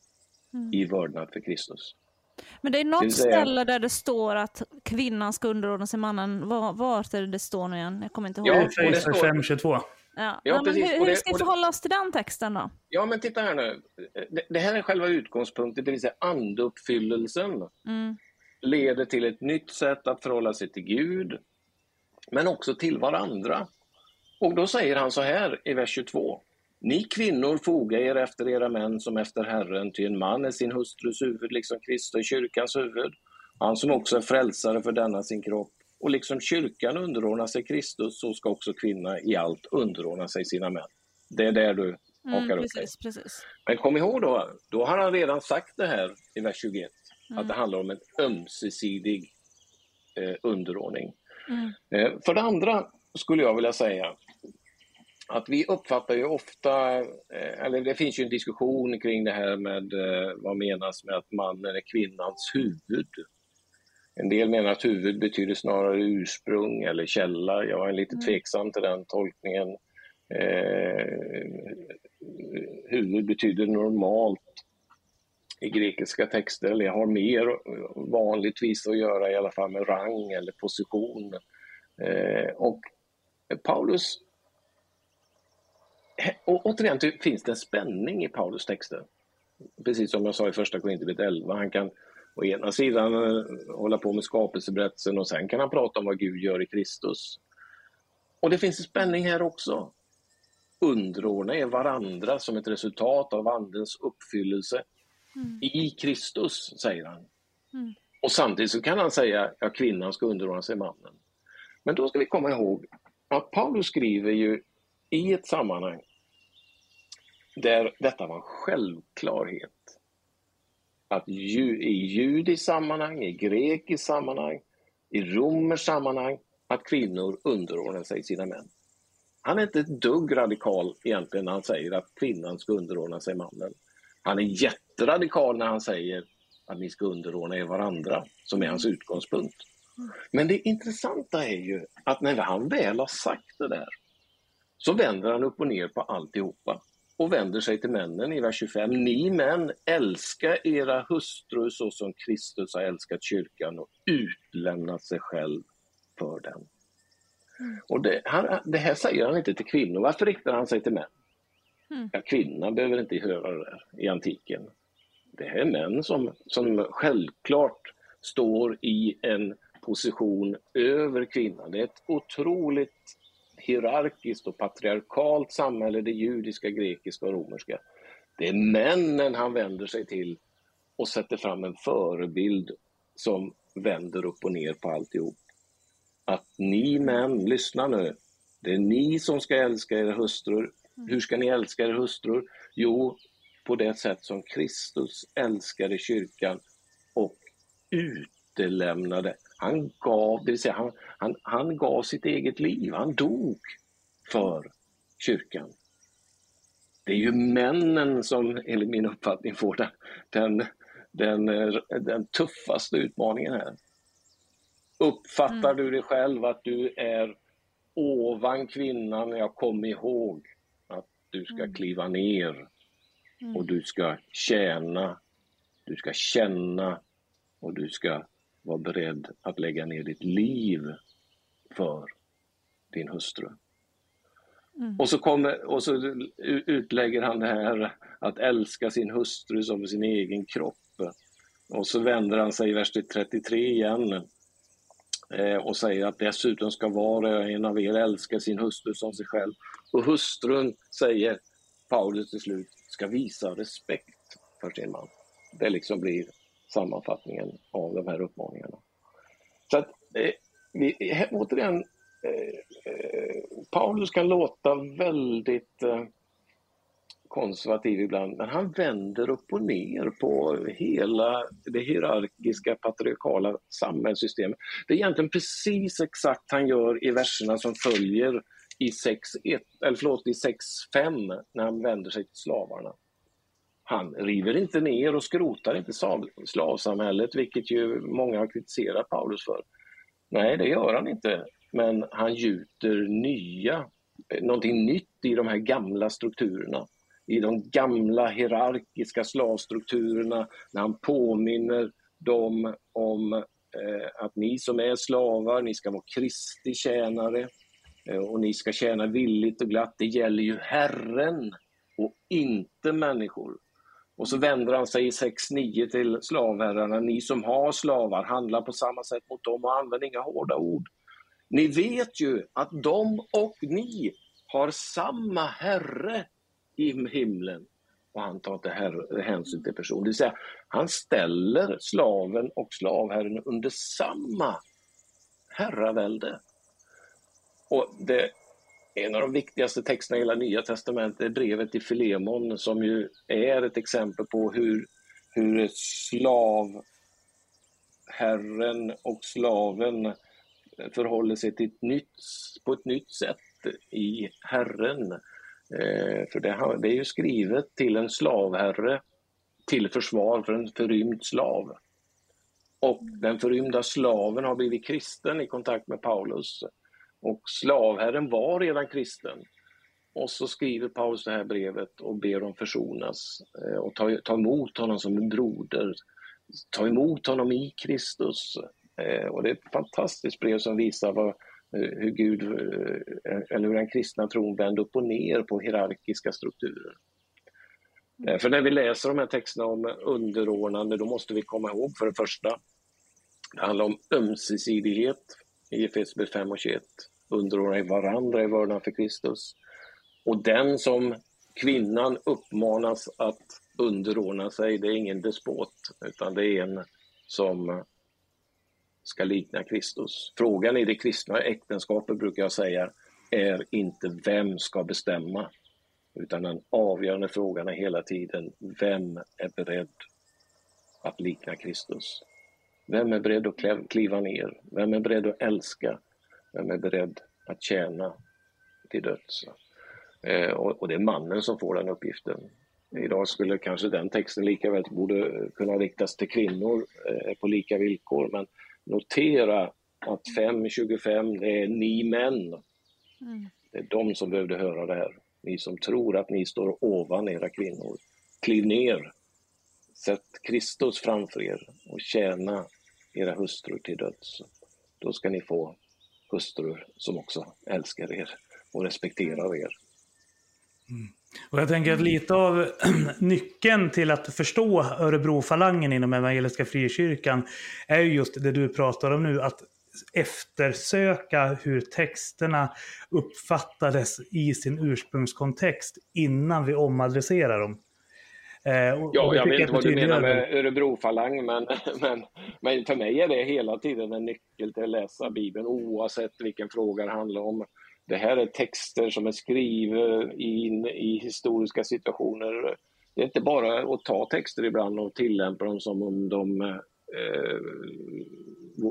Mm. i vördnad för Kristus. Men det är Det något vill säga- ställe där det står att kvinnan ska underordna sig mannen. Var, vart är det det står nu igen? Jag kommer inte ihåg. Ja, Ja, och det Efesier står- 5.22. ja. Ja, men hur, hur det- ska vi det- förhålla oss till den texten då? Ja, men titta här nu. Det, det här är själva utgångspunkten, det vill säga andeuppfyllelsen. Mm. Leder till ett nytt sätt att förhålla sig till Gud, men också till varandra. Och då säger han så här i vers 22. Ni kvinnor foga er efter era män som efter Herren, ty en man är sin hustrus huvud, liksom Kristus kyrkans huvud. Han som också är frälsare för denna sin kropp. Och liksom kyrkan underordnar sig Kristus, så ska också kvinna i allt underordna sig sina män. Det är där du hakar Mm, upp dig. precis, precis. Men kom ihåg då, då har han redan sagt det här i vers 21, Mm. att det handlar om en ömsesidig eh, underordning. Mm. Eh, för det andra skulle jag vilja säga att vi uppfattar ju ofta, eh, eller det finns ju en diskussion kring det här med eh, vad menas med att mannen är kvinnans huvud. En del menar att huvud betyder snarare ursprung eller källa. Jag är lite Mm. tveksam till den tolkningen. Eh, huvud betyder normalt i grekiska texter, eller har mer vanligtvis att göra i alla fall med rang eller position. Eh, och Paulus, och återigen det finns det en spänning i Paulus texter. Precis som jag sa i första Korinthierbrevet 11, han kan å ena sidan eh, hålla på med skapelseberättelsen och sen kan han prata om vad Gud gör i Kristus. Och det finns en spänning här också. Underordna er varandra som ett resultat av Andens uppfyllelse Mm. i Kristus, säger han. Mm. Och samtidigt så kan han säga att kvinnan ska underordna sig mannen. Men då ska vi komma ihåg att Paulus skriver ju i ett sammanhang där detta var en självklarhet. Att ju, i judiskt sammanhang, i grekiskt sammanhang, i romers sammanhang, att kvinnor underordnar sig sina män. Han är inte ett dugg radikal egentligen när han säger att kvinnan ska underordna sig mannen. Han är jätteradikal när han säger att ni ska underordna er varandra, som är hans utgångspunkt. Men det intressanta är ju att när han väl har sagt det där, så vänder han upp och ner på alltihopa och vänder sig till männen i vers 25. Ni män, älska era hustrur så som Kristus har älskat kyrkan och utlämnat sig själv för den. Och det, han, det här säger han inte till kvinnor. Varför riktar han sig till män? Mm. Ja, kvinnan behöver inte höra det där i antiken. Det här är män som, som självklart står i en position över kvinnan. Det är ett otroligt hierarkiskt och patriarkalt samhälle, det judiska, grekiska och romerska. Det är männen han vänder sig till och sätter fram en förebild som vänder upp och ner på alltihop. Att ni män, lyssna nu, det är ni som ska älska era hustrur. Hur ska ni älska era hustrur? Jo, på det sätt som Kristus älskade kyrkan och utelämnade. Han gav, det vill säga han, han, han gav sitt eget liv, han dog för kyrkan. Det är ju männen som, enligt min uppfattning, får den, den, den, den tuffaste utmaningen här. Uppfattar du dig själv att du är ovan kvinnan, jag kom ihåg du ska kliva ner och du ska tjäna Du ska känna och du ska vara beredd att lägga ner ditt liv för din hustru. Mm. Och, så kommer, och så utlägger han det här att älska sin hustru som sin egen kropp. Och så vänder han sig i vers 33 igen eh, och säger att dessutom ska var och en av er älska sin hustru som sig själv. Och hustrun, säger Paulus till slut, ska visa respekt för sin man. Det liksom blir sammanfattningen av de här uppmaningarna. Så att, eh, vi, eh, återigen, eh, eh, Paulus kan låta väldigt eh, konservativ ibland, men han vänder upp och ner på hela det hierarkiska patriarkala samhällssystemet. Det är egentligen precis exakt han gör i verserna som följer i 6.1, eller förlåt, i 6.5 när han vänder sig till slavarna. Han river inte ner och skrotar inte slavsamhället, vilket ju många har kritiserat Paulus för. Nej, det gör han inte. Men han gjuter nya, eh, någonting nytt i de här gamla strukturerna. I de gamla hierarkiska slavstrukturerna, när han påminner dem om eh, att ni som är slavar, ni ska vara Kristi tjänare Eh, och ni ska tjäna villigt och glatt. Det gäller ju Herren och inte människor. Och så vänder han sig i 6.9 till slavherrarna. Ni som har slavar, handla på samma sätt mot dem och använd inga hårda ord. Ni vet ju att de och ni har samma Herre i himlen. Och han tar inte hänsyn till person. Det vill säga, han ställer slaven och slavherren under samma herravälde. Och det en av de viktigaste texterna i hela Nya Testamentet är brevet till Filemon som ju är ett exempel på hur, hur slavherren och slaven förhåller sig till ett nytt, på ett nytt sätt i Herren. Eh, för det, det är ju skrivet till en slavherre till försvar för en förrymd slav. Och den förrymda slaven har blivit kristen i kontakt med Paulus. Och slavherren var redan kristen. Och så skriver Paulus det här brevet och ber dem försonas eh, och ta, ta emot honom som en broder. Ta emot honom i Kristus. Eh, och det är ett fantastiskt brev som visar vad, eh, hur Gud, eller hur den kristna tron vänder upp och ner på hierarkiska strukturer. För när vi läser de här texterna om underordnande, då måste vi komma ihåg för det första, det handlar om ömsesidighet i Efesierbrevet 5 och 21 underordna varandra i vördnad för Kristus. Och den som kvinnan uppmanas att underordna sig, det är ingen despot, utan det är en som ska likna Kristus. Frågan i det kristna äktenskapet, brukar jag säga, är inte vem ska bestämma, utan den avgörande frågan är hela tiden, vem är beredd att likna Kristus? Vem är beredd att kliva ner? Vem är beredd att älska? Vem är beredd att tjäna till döds? Eh, och, det är mannen som får den uppgiften. Idag skulle kanske den texten lika väl borde kunna riktas till kvinnor eh, på lika villkor, men notera att 5.25 det är ni män. Mm. Det är de som behövde höra det här. Ni som tror att ni står ovan era kvinnor. Kliv ner. Sätt Kristus framför er och tjäna era hustrur till döds. Då ska ni få hustrur som också älskar er och respekterar er. Mm. Och jag tänker att lite av nyckeln till att förstå Örebrofalangen inom Evangeliska Frikyrkan är just det du pratar om nu, att eftersöka hur texterna uppfattades i sin ursprungskontext innan vi omadresserar dem. Eh, och, ja, jag vet inte vad du menar med Örebrofalang, men, men, men för mig är det hela tiden en nyckel till att läsa Bibeln oavsett vilken fråga det handlar om. Det här är texter som är skrivna in i historiska situationer. Det är inte bara att ta texter ibland och tillämpa dem som om de eh,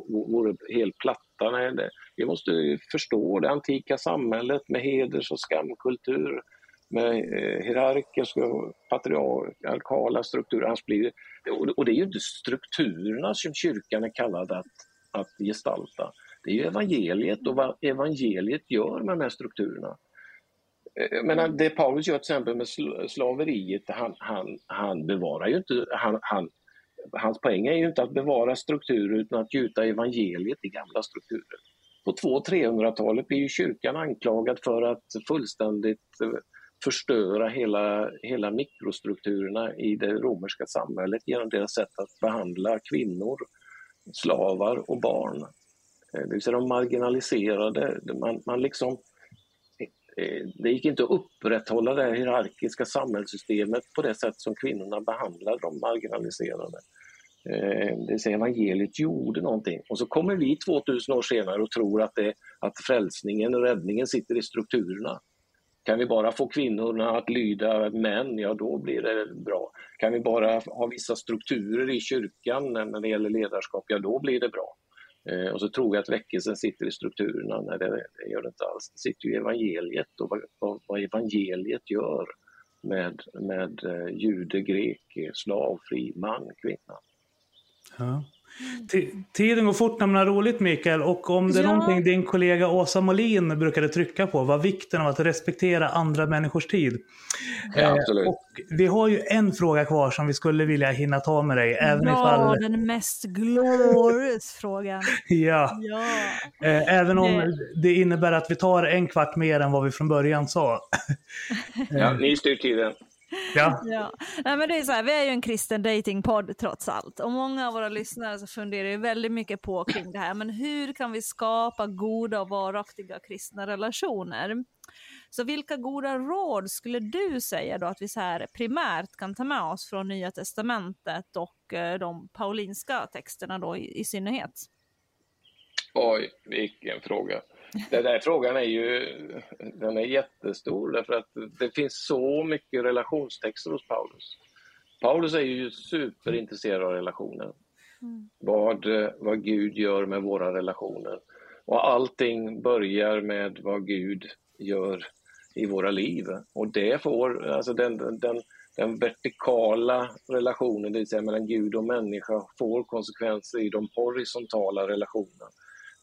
vore helt platta. Nej, det, vi måste förstå det antika samhället med heders och skamkultur med eh, hierarkiska och patriarkala strukturer. blir, och det är ju inte strukturerna som kyrkan är kallad att, att gestalta. Det är ju evangeliet och vad evangeliet gör med de här strukturerna. Eh, men det Paulus gör till exempel med slaveriet, han, han, han bevarar ju inte, han, han, hans poäng är ju inte att bevara strukturer utan att gjuta evangeliet i gamla strukturer. På 200-300-talet blir ju kyrkan anklagad för att fullständigt eh, förstöra hela, hela mikrostrukturerna i det romerska samhället genom deras sätt att behandla kvinnor, slavar och barn. Eh, det vill säga de marginaliserade. Man, man liksom, eh, det gick inte att upprätthålla det hierarkiska samhällssystemet på det sätt som kvinnorna behandlade de marginaliserade. Eh, det vill säga evangeliet gjorde någonting. Och så kommer vi 2000 år senare och tror att, det, att frälsningen och räddningen sitter i strukturerna. Kan vi bara få kvinnorna att lyda män, ja då blir det bra. Kan vi bara ha vissa strukturer i kyrkan när det gäller ledarskap, ja då blir det bra. Eh, och så tror jag att väckelsen sitter i strukturerna, när det, det gör det inte alls. Det sitter i evangeliet och vad, vad, vad evangeliet gör med, med eh, jude, grek, slav, fri, man, kvinna. Ja. Tiden går fort när man har roligt Mikael och om det är ja. någonting din kollega Åsa Molin brukade trycka på var vikten av att respektera andra människors tid. Ja, eh, och vi har ju en fråga kvar som vi skulle vilja hinna ta med dig. Även ja, ifall... den mest glorious frågan. ja. ja. Eh, även om det... det innebär att vi tar en kvart mer än vad vi från början sa. ja, ni styr tiden. Ja. ja. Nej, men det är så här, vi är ju en kristen datingpodd trots allt och många av våra lyssnare så funderar ju väldigt mycket på kring det här. Men hur kan vi skapa goda och varaktiga kristna relationer? Så vilka goda råd skulle du säga då att vi så här primärt kan ta med oss från Nya Testamentet och eh, de paulinska texterna då i, i synnerhet? Oj, vilken fråga. Den där frågan är ju den är jättestor därför att det finns så mycket relationstexter hos Paulus. Paulus är ju superintresserad av relationer. Mm. Vad, vad Gud gör med våra relationer. Och allting börjar med vad Gud gör i våra liv. Och det får, alltså den, den, den vertikala relationen, det vill säga mellan Gud och människa, får konsekvenser i de horisontala relationerna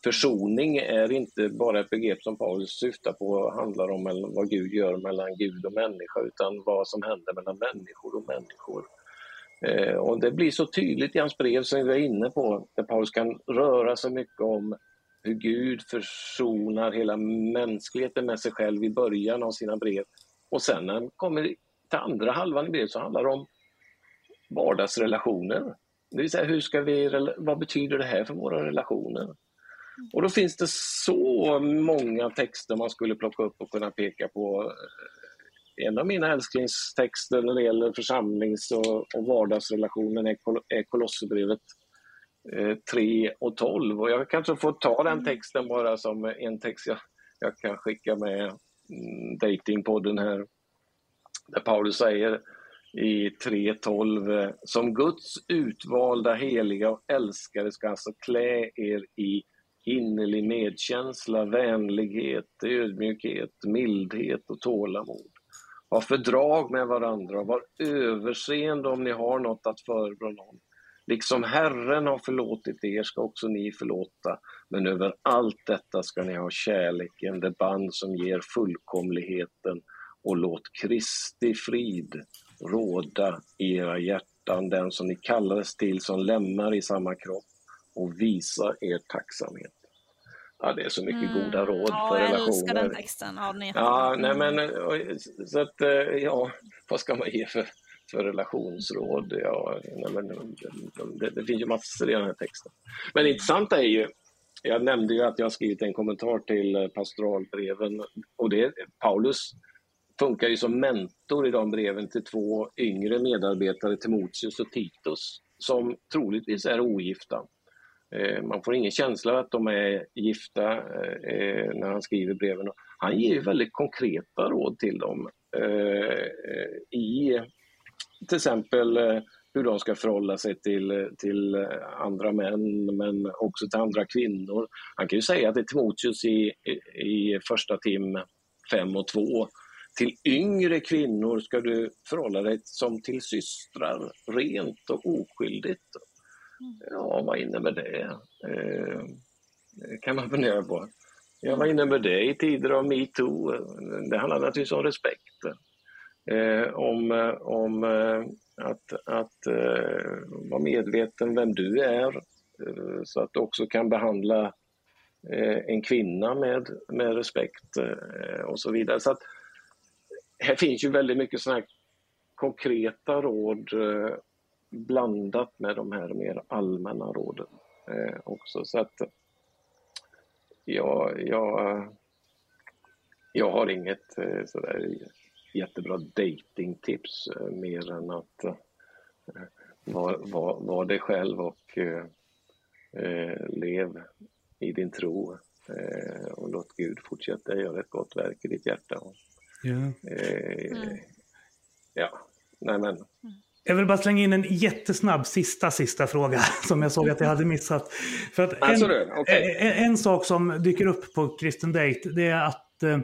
försoning är inte bara ett begrepp som Paulus syftar på handlar om vad Gud gör mellan Gud och människa utan vad som händer mellan människor och människor. Eh, och det blir så tydligt i hans brev som vi var inne på, där Paulus kan röra sig mycket om hur Gud försonar hela mänskligheten med sig själv i början av sina brev. Och sen när han kommer till andra halvan i brevet så handlar det om vardagsrelationer. Det vill säga, hur ska vi, vad betyder det här för våra relationer? Och då finns det så många texter man skulle plocka upp och kunna peka på. En av mina älsklingstexter när det gäller församlings och, och vardagsrelationen är, Kol är Kolosserbrevet eh, 3 och 12. Och jag kanske får ta den texten bara som en text jag, jag kan skicka med mm, Datingpodden här. Där Paulus säger i 3.12 Som Guds utvalda, heliga och älskade ska alltså klä er i innerlig medkänsla, vänlighet, ödmjukhet, mildhet och tålamod. Ha fördrag med varandra, var överseende om ni har något att förebrå någon. Liksom Herren har förlåtit er ska också ni förlåta, men över allt detta ska ni ha kärleken, det band som ger fullkomligheten och låt Kristi frid råda i era hjärtan, den som ni kallades till som lämnar i samma kropp och visa er tacksamhet. Ja, det är så mycket mm. goda råd ja, för relationer. Ja, jag älskar den texten. Ja, ja nej, men så att, eh, ja, vad ska man ge för, för relationsråd? Ja, nej, men, det, det finns ju massor i den här texten. Men intressant är ju, jag nämnde ju att jag har skrivit en kommentar till eh, pastoralbreven och det, Paulus funkar ju som mentor i de breven till två yngre medarbetare, Timoteus och Titus, som troligtvis är ogifta. Eh, man får ingen känsla att de är gifta eh, när han skriver breven. Han ger väldigt konkreta råd till dem eh, i till exempel hur de ska förhålla sig till, till andra män men också till andra kvinnor. Han kan ju säga till Timoteus i, i första tim 5 och 2 till yngre kvinnor ska du förhålla dig som till systrar, rent och oskyldigt. Mm. Ja, vad innebär det? Eh, kan man fundera på. Ja, vad innebär det i tider av metoo? Det handlar naturligtvis om respekt. eh, om, om eh, att, att eh, vara medveten vem du är eh, så att du också kan behandla en kvinna med, med respekt och så vidare. Så att, här finns ju väldigt mycket sådana konkreta råd blandat med de här mer allmänna råden också. Så att jag, jag, jag har inget eh, sådär jättebra datingtips eh, mer än att eh, vara var, var dig själv och eh, lev i din tro eh, och låt Gud fortsätta göra ett gott verk i ditt hjärta. Ja. Eh, mm. ja, nej men. Mm. Jag vill bara slänga in en jättesnabb sista, sista fråga som jag såg att jag hade missat. För att en, okay. en, en, sak som dyker upp på Kristen Date det är att eh,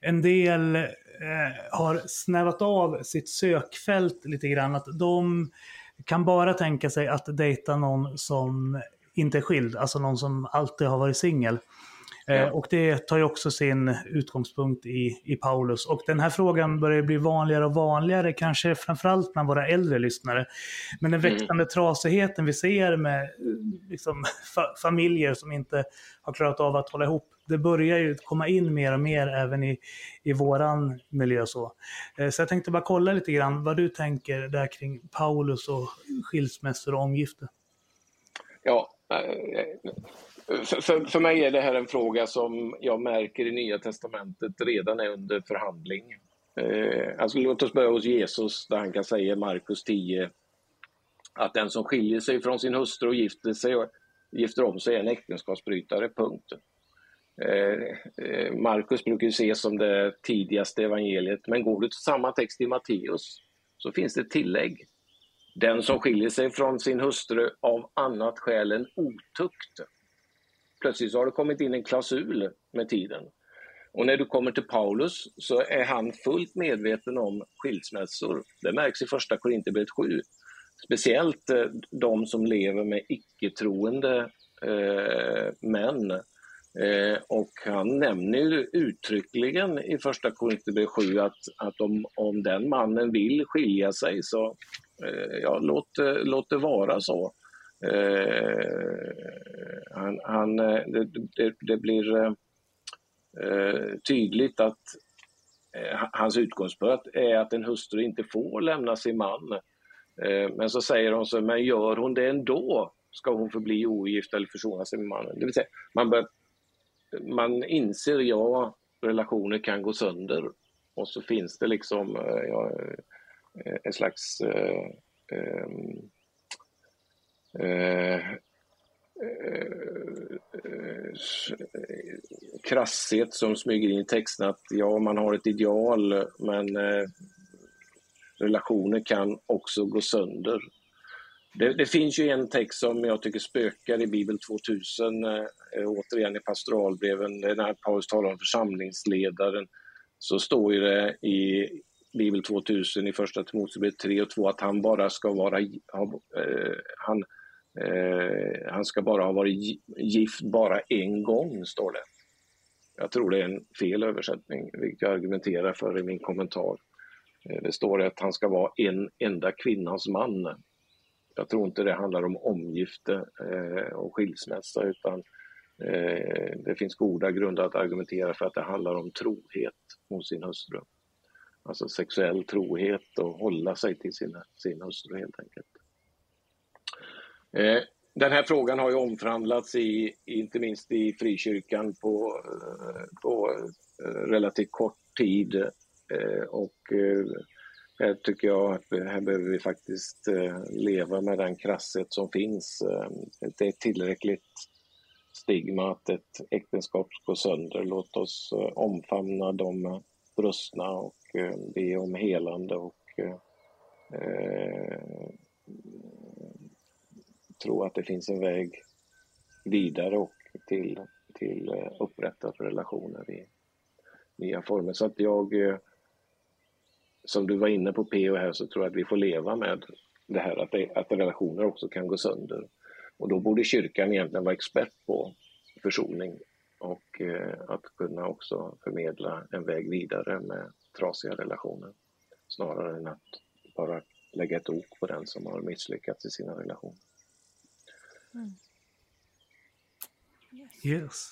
en del eh, har snävat av sitt sökfält lite grann. Att de kan bara tänka sig att dejta någon som inte är skild, alltså någon som alltid har varit singel. Eh, ja. Och det tar ju också sin utgångspunkt i, i Paulus. Och den här frågan börjar bli vanligare och vanligare, kanske framförallt bland våra äldre lyssnare. Men den mm. växande mm. trasigheten vi ser med liksom, fa familjer som inte har klarat av att hålla ihop, det börjar ju komma in mer och mer även i, i våran miljö. Så. Eh, så jag tänkte bara kolla lite grann vad du tänker där kring Paulus och skilsmässor och omgifte. Ja, för, för, mig är det här en fråga som jag märker i Nya Testamentet redan är under förhandling. Eh, alltså låt oss börja hos Jesus där han kan säga i Markus 10 att den som skiljer sig från sin hustru och gifter, sig, gifter om sig är en äktenskapsbrytare, punkt. Eh, eh, Markus brukar ju ses som det tidigaste evangeliet, men går du till samma text i Matteus så finns det ett tillägg. Den som skiljer sig från sin hustru av annat skäl än otukt plötsligt så har det kommit in en klausul med tiden. Och när du kommer till Paulus så är han fullt medveten om skilsmässor. Det märks i första Korinthierbrevet 7. Speciellt eh, de som lever med icke-troende eh, män. Eh, och han nämner ju uttryckligen i första Korinthierbrevet 7 att, att om, om den mannen vill skilja sig så eh, ja, låt, eh, låt det vara så. Eh, han, han, eh, det, det, det blir eh, eh tydligt att eh, hans utgångspunkt är att en hustru inte får lämna sin man. Men så säger hon så, men gör hon det ändå ska hon förbli ogift eller försona sig med mannen. Det vill säga, man, bör, man inser, ja, relationer kan gå sönder och så finns det liksom ja, en slags eh, eh, eh, eh, eh krasshet som smyger in i texten att ja, man har ett ideal men eh, relationer kan också gå sönder. Det, det, finns ju en text som jag tycker spökar i Bibel 2000, eh, eh, återigen i pastoralbreven, när Paulus talar om församlingsledaren, så står ju det i Bibel 2000 i första Timoteusbrevet 3 och 2 att han bara ska vara, ha, eh, han, Eh, han ska bara ha varit gift bara en gång, står det. Jag tror det är en fel översättning, vilket jag argumenterar för i min kommentar. Eh, det står att han ska vara en enda kvinnans man. Jag tror inte det handlar om omgifte eh, och skilsmässa utan eh, det finns goda grunder att argumentera för att det handlar om trohet mot sin hustru. Alltså sexuell trohet och hålla sig till sin, sin hustru helt enkelt. Eh, den här frågan har ju omförhandlats i, inte minst i frikyrkan på, eh, på eh, relativt kort tid. Och här tycker jag att här behöver vi faktiskt leva med den krasshet som finns. Det är tillräckligt stigma att ett äktenskap går sönder. Låt oss omfamna de brustna och be om helande och tro att det finns en väg vidare och till, till eh, upprättade relationer i nya former. Så att jag, eh, som du var inne på PO här, så tror jag att vi får leva med det här att, det, att relationer också kan gå sönder. Och då borde kyrkan egentligen vara expert på försoning och eh, att kunna också förmedla en väg vidare med trasiga relationer. snarare än att bara lägga ett ok på den som har misslyckats i sina relationer. Yes.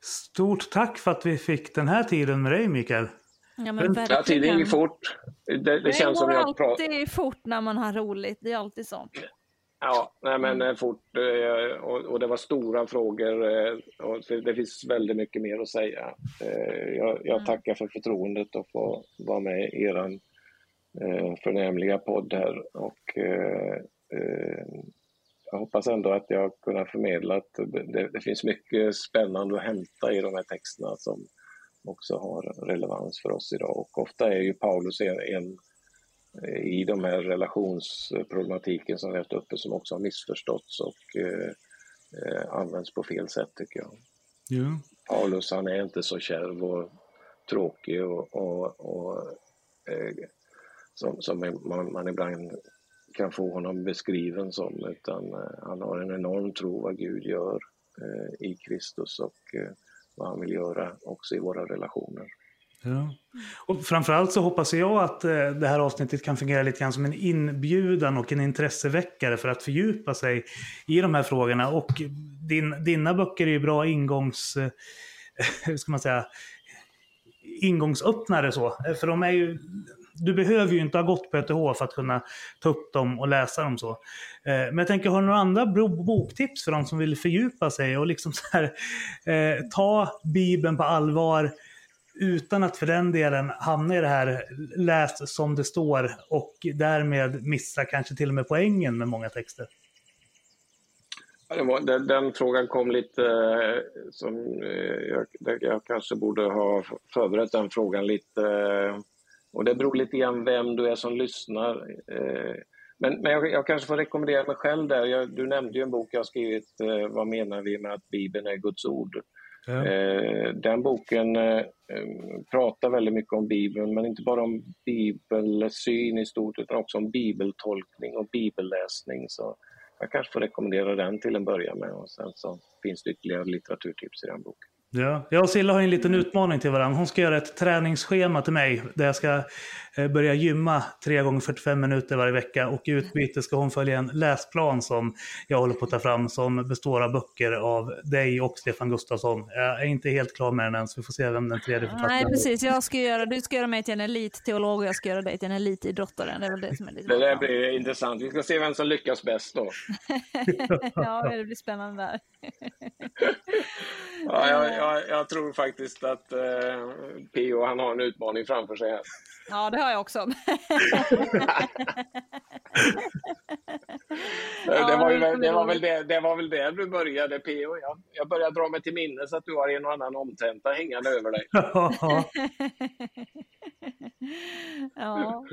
Stort tack för att vi fick den här tiden med dig Mikael. Ja, men verkligen. Ja, tiden gick fort. Det, det, Det känns som jag pratar... alltid fort när man har roligt. Det är alltid så. Ja, nej men Mm. fort eh, och, och det var stora frågor eh, och det finns väldigt mycket mer att säga. Jag, jag Mm. tackar för förtroendet att få vara med i er förnämliga podd här och jag hoppas ändå att jag har kunnat förmedla att det, det, finns mycket spännande att hämta i de här texterna som också har relevans för oss idag och ofta är ju Paulus en, en i de här relationsproblematiken som vi haft uppe som också har missförståtts och eh, eh, används på fel sätt tycker jag. Ja. Paulus han är inte så kärv och tråkig och, och, och eh, som, som man, man ibland kan få honom beskriven som utan eh, han har en enorm tro vad Gud gör eh, i Kristus och eh, vad han vill göra också i våra relationer. Ja. Och framförallt så hoppas jag att det här avsnittet kan fungera lite grann som en inbjudan och en intresseväckare för att fördjupa sig i de här frågorna. Och din, dina böcker är ju bra ingångs... hur ska man säga? ingångsöppnare så. För de är ju... Du behöver ju inte ha gått på ETH för att kunna ta upp dem och läsa dem så. Eh, Men jag tänker, har du några andra boktips för de som vill fördjupa sig och liksom så här, eh, ta Bibeln på allvar utan att för den delen hamna i det här läs som det står och därmed missa kanske till och med poängen med många texter. Var, den, den frågan kom lite eh, som eh, jag, jag kanske borde ha förberett den frågan lite. Eh, och det beror lite grann vem du är som lyssnar. eh, Men, men jag, jag kanske får rekommendera mig själv där. Jag, du nämnde ju en bok jag har skrivit, eh, Vad menar vi med att Bibeln är Guds ord? Ja. Eh, Den boken pratar väldigt mycket om Bibeln, men inte bara om bibelsyn i stort, utan också om bibeltolkning och bibelläsning. Så jag kanske får rekommendera den till en början med och sen så finns det ytterligare litteraturtips i den boken. Ja, jag och Silla har en liten utmaning till varandra. Hon ska göra ett träningsschema till mig där jag ska börja gymma 3 gånger 45 minuter varje vecka och i utbyte ska hon följa en läsplan som jag håller på att ta fram som består av böcker av dig och Stefan Gustafsson. Jag är inte helt klar med den än så vi får se vem den tredje författaren Nej, precis. Jag ska göra, du ska göra mig till en elitteolog och jag ska göra dig till en elitidrottare. Det är väl det som är lite Det där blir intressant. Vi ska se vem som lyckas bäst då. Ja, det blir spännande där. Ja, jag, jag, jag tror faktiskt att eh, P.O. han har en utmaning framför sig här. Ja, det har jag också. det, var väl- det, var väl roligt. det, det var väl där du började P.O. Jag, jag börjar dra mig till minnes att du har en och annan omtenta hängande över dig. Ja, ja.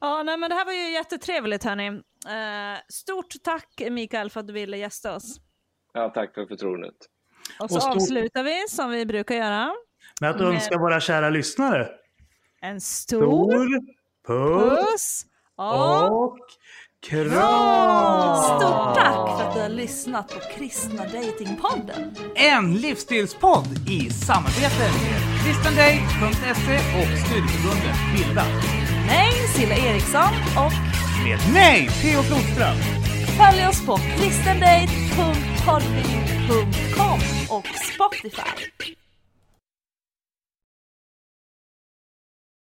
Ja, nej, men det här var ju jättetrevligt hörni. Eh, stort tack Mikael för att du ville gästa oss. Ja, tack för förtroendet. Och så Och stort- avslutar vi som vi brukar göra. Med att önska våra kära lyssnare En stor stor puss puss och och kram! Stort tack för att du har lyssnat på Kristna Datingpodden. En livsstilspodd i samarbete med kristendate.se och studieförbundet Bilda. Mig, Silla Eriksson och Med mig, Theo Flodström. följ oss på kristendate.podbean.com och Spotify.